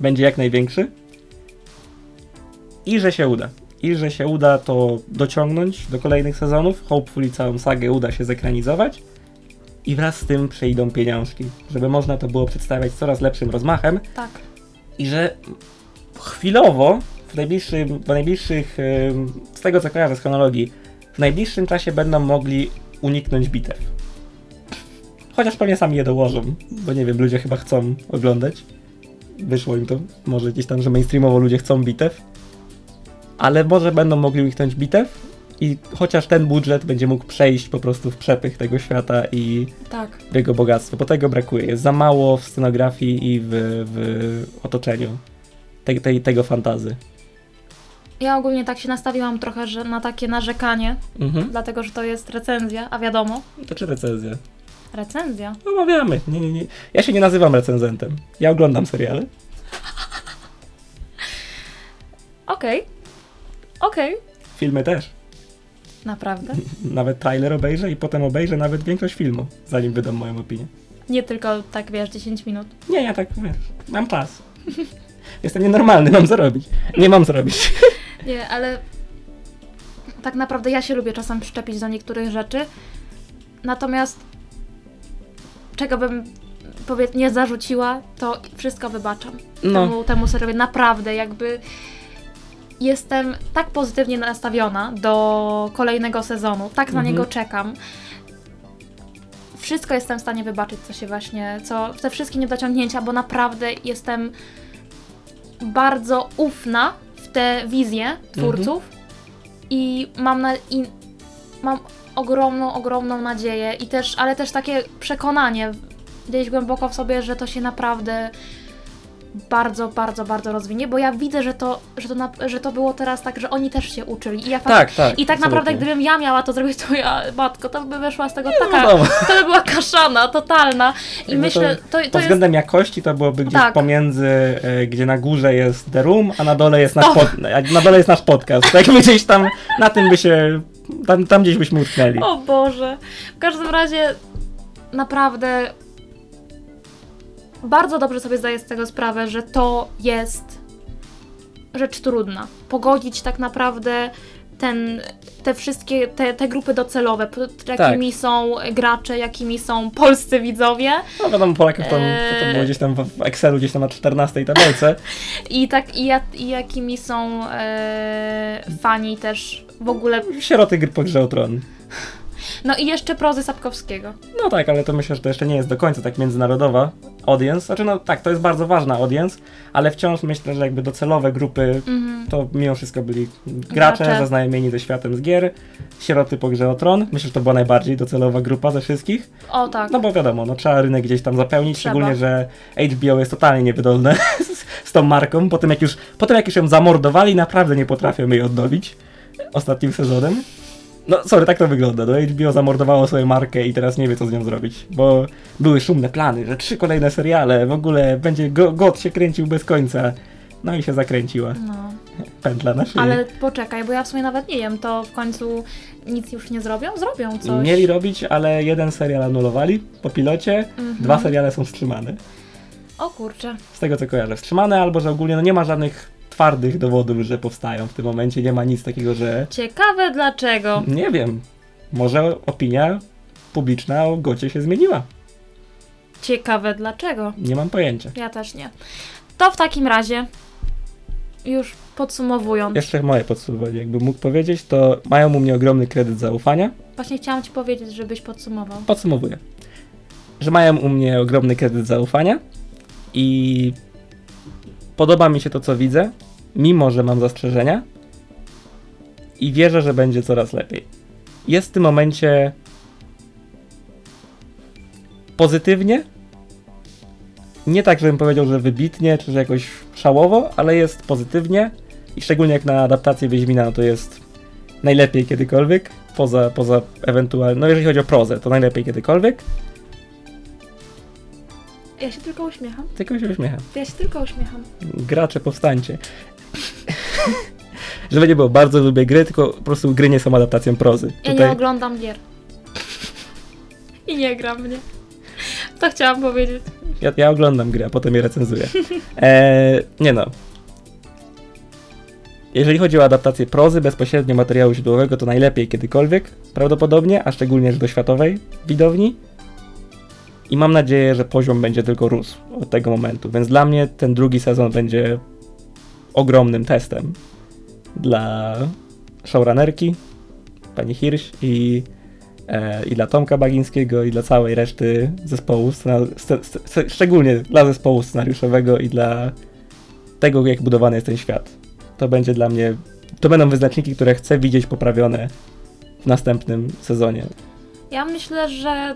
S1: będzie jak największy i że się uda. i że się uda to dociągnąć do kolejnych sezonów. Hopefully całą sagę uda się zekranizować i wraz z tym przyjdą pieniążki, żeby można to było przedstawiać coraz lepszym rozmachem
S2: Tak.
S1: i że chwilowo, w, najbliższym, w najbliższych, z tego co kojarzę z chronologii, w najbliższym czasie będą mogli uniknąć bitew. Chociaż pewnie sami je dołożą, bo nie wiem, ludzie chyba chcą oglądać. Wyszło im to, może gdzieś tam, że mainstreamowo ludzie chcą bitew. Ale może będą mogli uniknąć bitew i chociaż ten budżet będzie mógł przejść po prostu w przepych tego świata i
S2: Tak.
S1: jego bogactwo, bo tego brakuje. Jest za mało w scenografii i w, w otoczeniu tej, tej, tego fantazy.
S2: Ja ogólnie tak się nastawiłam trochę, że na takie narzekanie,
S1: Mhm.
S2: dlatego że to jest recenzja, a wiadomo,
S1: To czy recenzja?
S2: recenzja.
S1: Omawiamy. Nie, nie, nie. Ja się nie nazywam recenzentem. Ja oglądam seriale.
S2: Okej. Okej.
S1: Filmy też.
S2: Naprawdę.
S1: Nawet trailer obejrzę i potem obejrzę nawet większość filmu, zanim wydam moją opinię.
S2: Nie tylko tak, wiesz, 10 minut.
S1: Nie, ja tak wiesz, mam czas. Jestem nienormalny, mam zarobić. Nie mam zrobić.
S2: Nie, ale tak naprawdę ja się lubię czasem przyczepić do niektórych rzeczy. Natomiast czego bym powie, nie zarzuciła, to wszystko wybaczam.
S1: No,
S2: Temu, temu seriowi naprawdę jakby jestem tak pozytywnie nastawiona do kolejnego sezonu, tak na
S1: Mhm.
S2: niego czekam. Wszystko jestem w stanie wybaczyć, co się właśnie, co te wszystkie niedociągnięcia, bo naprawdę jestem bardzo ufna w te wizje twórców i mam na, i mam ogromną, ogromną nadzieję i też, ale też takie przekonanie gdzieś głęboko w sobie, że to się naprawdę bardzo, bardzo, bardzo rozwinie, bo ja widzę, że to, że to, na, że to było teraz tak, że oni też się uczyli i ja fakt-
S1: tak, tak.
S2: i tak naprawdę, gdybym ja miała to zrobić, to ja, matko, to by wyszła z tego
S1: No
S2: taka,
S1: wiadomo.
S2: to by była kaszana, totalna. I
S1: Jakby
S2: myślę, to, to,
S1: Pod
S2: jest
S1: względem jakości to byłoby gdzieś
S2: Tak.
S1: pomiędzy, e, gdzie na górze jest The Room, a na dole jest nasz,
S2: No.
S1: pod, a na dole jest nasz podcast. Tak jakby gdzieś tam, na tym by się, tam, tam gdzieś byśmy utknęli.
S2: O Boże. W każdym razie naprawdę bardzo dobrze sobie zdaję z tego sprawę, że to jest rzecz trudna. Pogodzić tak naprawdę ten, te wszystkie, te, te grupy docelowe, jakimi są gracze, jakimi są polscy widzowie
S1: No wiadomo, Polaków tam, to, to
S2: Eee.
S1: było gdzieś tam w Excelu, gdzieś tam na 14 tabelce.
S2: i, tak, i, i jakimi są e, fani też w ogóle.
S1: Sieroty gry po grze o tron.
S2: No i jeszcze prozy Sapkowskiego.
S1: No tak, ale to myślę, że to jeszcze nie jest do końca tak międzynarodowa audience. Znaczy no tak, to jest bardzo ważna audience, ale wciąż myślę, że jakby docelowe grupy
S2: Mhm.
S1: to mimo wszystko byli gracze,
S2: Gracze.
S1: zaznajomieni ze światem z gier, sieroty po grze o tron. Myślę, że to była najbardziej docelowa grupa ze wszystkich.
S2: O tak.
S1: No bo wiadomo, no trzeba rynek gdzieś tam zapełnić,
S2: Trzeba.
S1: szczególnie, że HBO jest totalnie niewydolne z, z tą marką. Potem jak, już, potem jak już ją zamordowali, naprawdę nie potrafią jej odnowić ostatnim sezonem. No sorry, tak to wygląda. No HBO zamordowało swoją markę i teraz nie wie co z nią zrobić, bo były szumne plany, że trzy kolejne seriale, w ogóle będzie go, God się kręcił bez końca. No i się zakręciła
S2: No.
S1: pętla na szyi.
S2: Ale poczekaj, bo ja w sumie nawet nie wiem, to w końcu nic już nie zrobią? Zrobią coś.
S1: Mieli robić, ale jeden serial anulowali po pilocie,
S2: Mhm.
S1: dwa seriale są wstrzymane.
S2: O kurczę.
S1: Z tego co kojarzę, wstrzymane, albo że ogólnie no nie ma żadnych twardych dowodów, że powstają w tym momencie, nie ma nic takiego, że
S2: Ciekawe dlaczego.
S1: nie wiem, może opinia publiczna o Gocie się zmieniła.
S2: Ciekawe dlaczego.
S1: Nie mam pojęcia.
S2: Ja też nie. To w takim razie, już podsumowując,
S1: Jeszcze moje podsumowanie, jakbym mógł powiedzieć, to mają u mnie ogromny kredyt zaufania.
S2: właśnie chciałam Ci powiedzieć, żebyś podsumował.
S1: Podsumowuję, że mają u mnie ogromny kredyt zaufania i podoba mi się to, co widzę, mimo że mam zastrzeżenia i wierzę, że będzie coraz lepiej. Jest w tym momencie pozytywnie. Nie tak, żebym powiedział, że wybitnie, czy że jakoś szałowo, ale jest pozytywnie. I szczególnie jak na adaptację Wiedźmina, no to jest najlepiej kiedykolwiek. Poza, poza ewentualnie, no jeżeli chodzi o prozę, to najlepiej kiedykolwiek.
S2: Ja się tylko uśmiecham.
S1: Tylko się uśmiecham.
S2: Ja się tylko uśmiecham.
S1: Gracze, powstańcie. Żeby nie było, bardzo lubię gry, tylko po prostu gry nie są adaptacją prozy.
S2: Ja nie oglądam gier. I nie gram mnie. To chciałam powiedzieć.
S1: Ja, ja oglądam gry, a potem je recenzuję. E, nie no. Jeżeli chodzi o adaptację prozy bezpośrednio materiału źródłowego, to najlepiej kiedykolwiek, prawdopodobnie, a szczególnie że do światowej widowni. I mam nadzieję, że poziom będzie tylko rósł od tego momentu. Więc dla mnie ten drugi sezon będzie ogromnym testem dla showrunnerki, pani Hirsch i, e, i dla Tomka Bagińskiego i dla całej reszty zespołu, szczególnie dla zespołu scenariuszowego i dla tego, jak budowany jest ten świat. To będzie dla mnie, to będą wyznaczniki, które chcę widzieć poprawione w następnym sezonie.
S2: Ja myślę, że.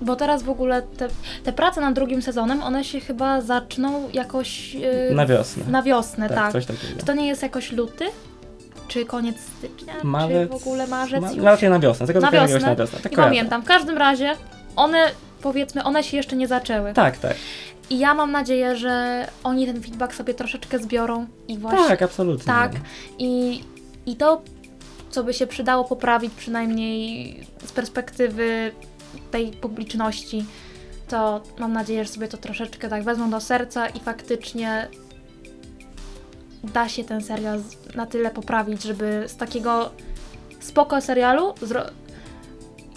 S2: Bo teraz w ogóle te, te prace nad drugim sezonem, one się chyba zaczną jakoś. Yy,
S1: Na wiosnę.
S2: Na wiosnę, tak.
S1: coś takiego.
S2: Czy to nie jest jakoś luty? Czy koniec stycznia?
S1: Marzec,
S2: czy w ogóle marzec
S1: ma,
S2: już?
S1: raczej na wiosnę, tego
S2: Na wiosnę?
S1: na wiosnę. Tak
S2: Nie
S1: kojarzę.
S2: pamiętam. W każdym razie one, powiedzmy, one się jeszcze nie zaczęły.
S1: Tak, tak.
S2: I ja mam nadzieję, że oni ten feedback sobie troszeczkę zbiorą i właśnie.
S1: Tak, absolutnie.
S2: Tak. I, I to, co by się przydało poprawić, przynajmniej z perspektywy tej publiczności, to mam nadzieję, że sobie to troszeczkę tak wezmą do serca i faktycznie da się ten serial na tyle poprawić, żeby z takiego spoko serialu zro-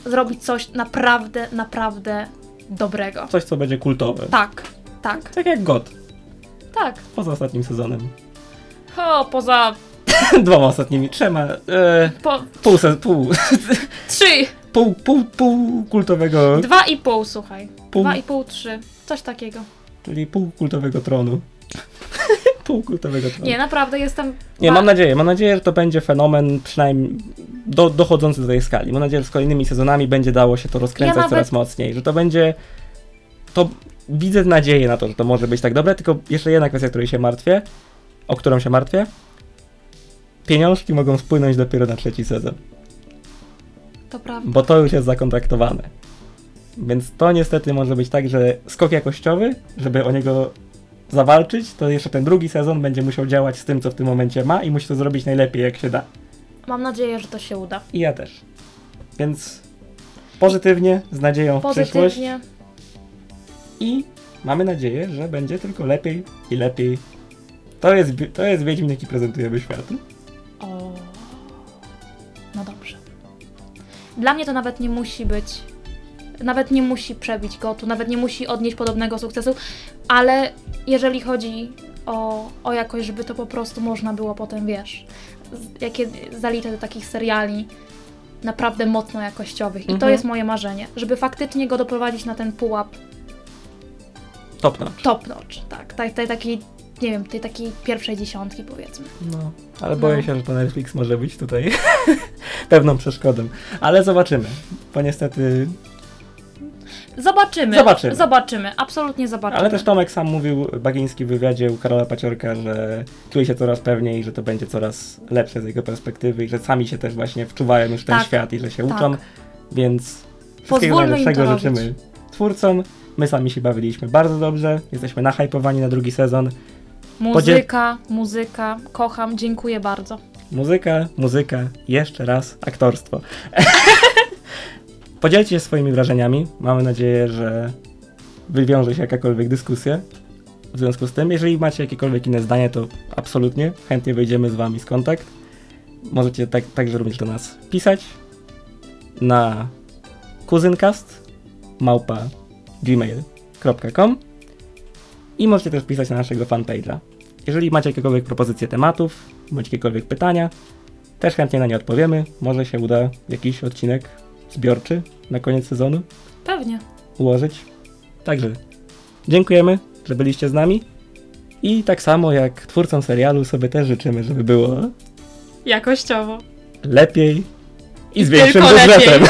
S2: zrobić coś naprawdę, naprawdę dobrego.
S1: Coś, co będzie kultowe.
S2: Tak, tak,
S1: Tak jak God,
S2: tak.
S1: poza ostatnim sezonem.
S2: O, poza
S1: Dwoma ostatnimi, trzema, e,
S2: po,
S1: pół, se, pół,
S2: trzy,
S1: pół, pół, pół kultowego,
S2: dwa i pół, słuchaj.
S1: Pół.
S2: Dwa i pół, trzy. Coś takiego.
S1: czyli pół kultowego tronu. pół kultowego tronu.
S2: Nie, naprawdę jestem.
S1: Nie, mam nadzieję, mam nadzieję, że to będzie fenomen przynajmniej do, dochodzący do tej skali. Mam nadzieję, że z kolejnymi sezonami będzie dało się to rozkręcać
S2: Ja nawet-
S1: coraz mocniej, że to będzie, to widzę nadzieję na to, że to może być tak dobre, tylko jeszcze jedna kwestia, której się martwię, o którą się martwię. Pieniążki mogą spłynąć dopiero na trzeci sezon,
S2: To prawda.
S1: bo to już jest zakontraktowane. Więc to niestety może być tak, że skok jakościowy, żeby o niego zawalczyć, to jeszcze ten drugi sezon będzie musiał działać z tym, co w tym momencie ma i musi to zrobić najlepiej, jak się da.
S2: Mam nadzieję, że to się uda.
S1: I ja też. Więc pozytywnie, z nadzieją w przyszłość
S2: Pozytywnie.
S1: i mamy nadzieję, że będzie tylko lepiej i lepiej. To jest, to jest Wiedźmin, jaki prezentujemy światu.
S2: O. No dobrze. Dla mnie to nawet nie musi być. Nawet nie musi przebić go tu, nawet nie musi odnieść podobnego sukcesu, ale jeżeli chodzi o, o jakość, żeby to po prostu można było potem, wiesz, jakie zaliczę do takich seriali naprawdę mocno jakościowych. I to
S1: Mhm.
S2: jest moje marzenie, żeby faktycznie go doprowadzić na ten pułap
S1: Top notch.
S2: top notch, tak, tej, tej takiej, nie wiem, tej takiej pierwszej dziesiątki powiedzmy.
S1: No, ale
S2: No.
S1: boję się, że to Netflix może być tutaj pewną przeszkodą. Ale zobaczymy, bo niestety...
S2: Zobaczymy.
S1: Zobaczymy.
S2: Zobaczymy, absolutnie zobaczymy.
S1: Ale też Tomek sam mówił, Bagiński w wywiadzie u Karola Paciorka, że czuje się coraz pewniej, że to będzie coraz lepsze z jego perspektywy i że sami się też właśnie wczuwają już w ten
S2: Tak.
S1: świat i że się
S2: Tak.
S1: uczą, więc wszystkiego
S2: Pozwólmy
S1: najlepszego życzymy
S2: robić.
S1: twórcom. My sami się bawiliśmy bardzo dobrze, jesteśmy nahypowani na drugi sezon.
S2: Muzyka, muzyka, kocham, dziękuję bardzo.
S1: Muzyka, muzyka, jeszcze raz aktorstwo. Podzielcie się swoimi wrażeniami. Mamy nadzieję, że wywiąże się jakakolwiek dyskusja w związku z tym. Jeżeli macie jakiekolwiek inne zdanie, to absolutnie chętnie wejdziemy z wami w kontakt. Możecie tak, także również do nas pisać na kuzyncast małpa gmail.com i możecie też pisać na naszego fanpage'a. Jeżeli macie jakiekolwiek propozycje tematów, bądź jakiekolwiek pytania, też chętnie na nie odpowiemy. Może się uda jakiś odcinek zbiorczy na koniec sezonu
S2: Pewnie.
S1: ułożyć. Także dziękujemy, że byliście z nami. I tak samo jak twórcom serialu sobie też życzymy, żeby było
S2: Jakościowo.
S1: lepiej i z
S2: Tylko
S1: większym
S2: lepiej.
S1: budżetem.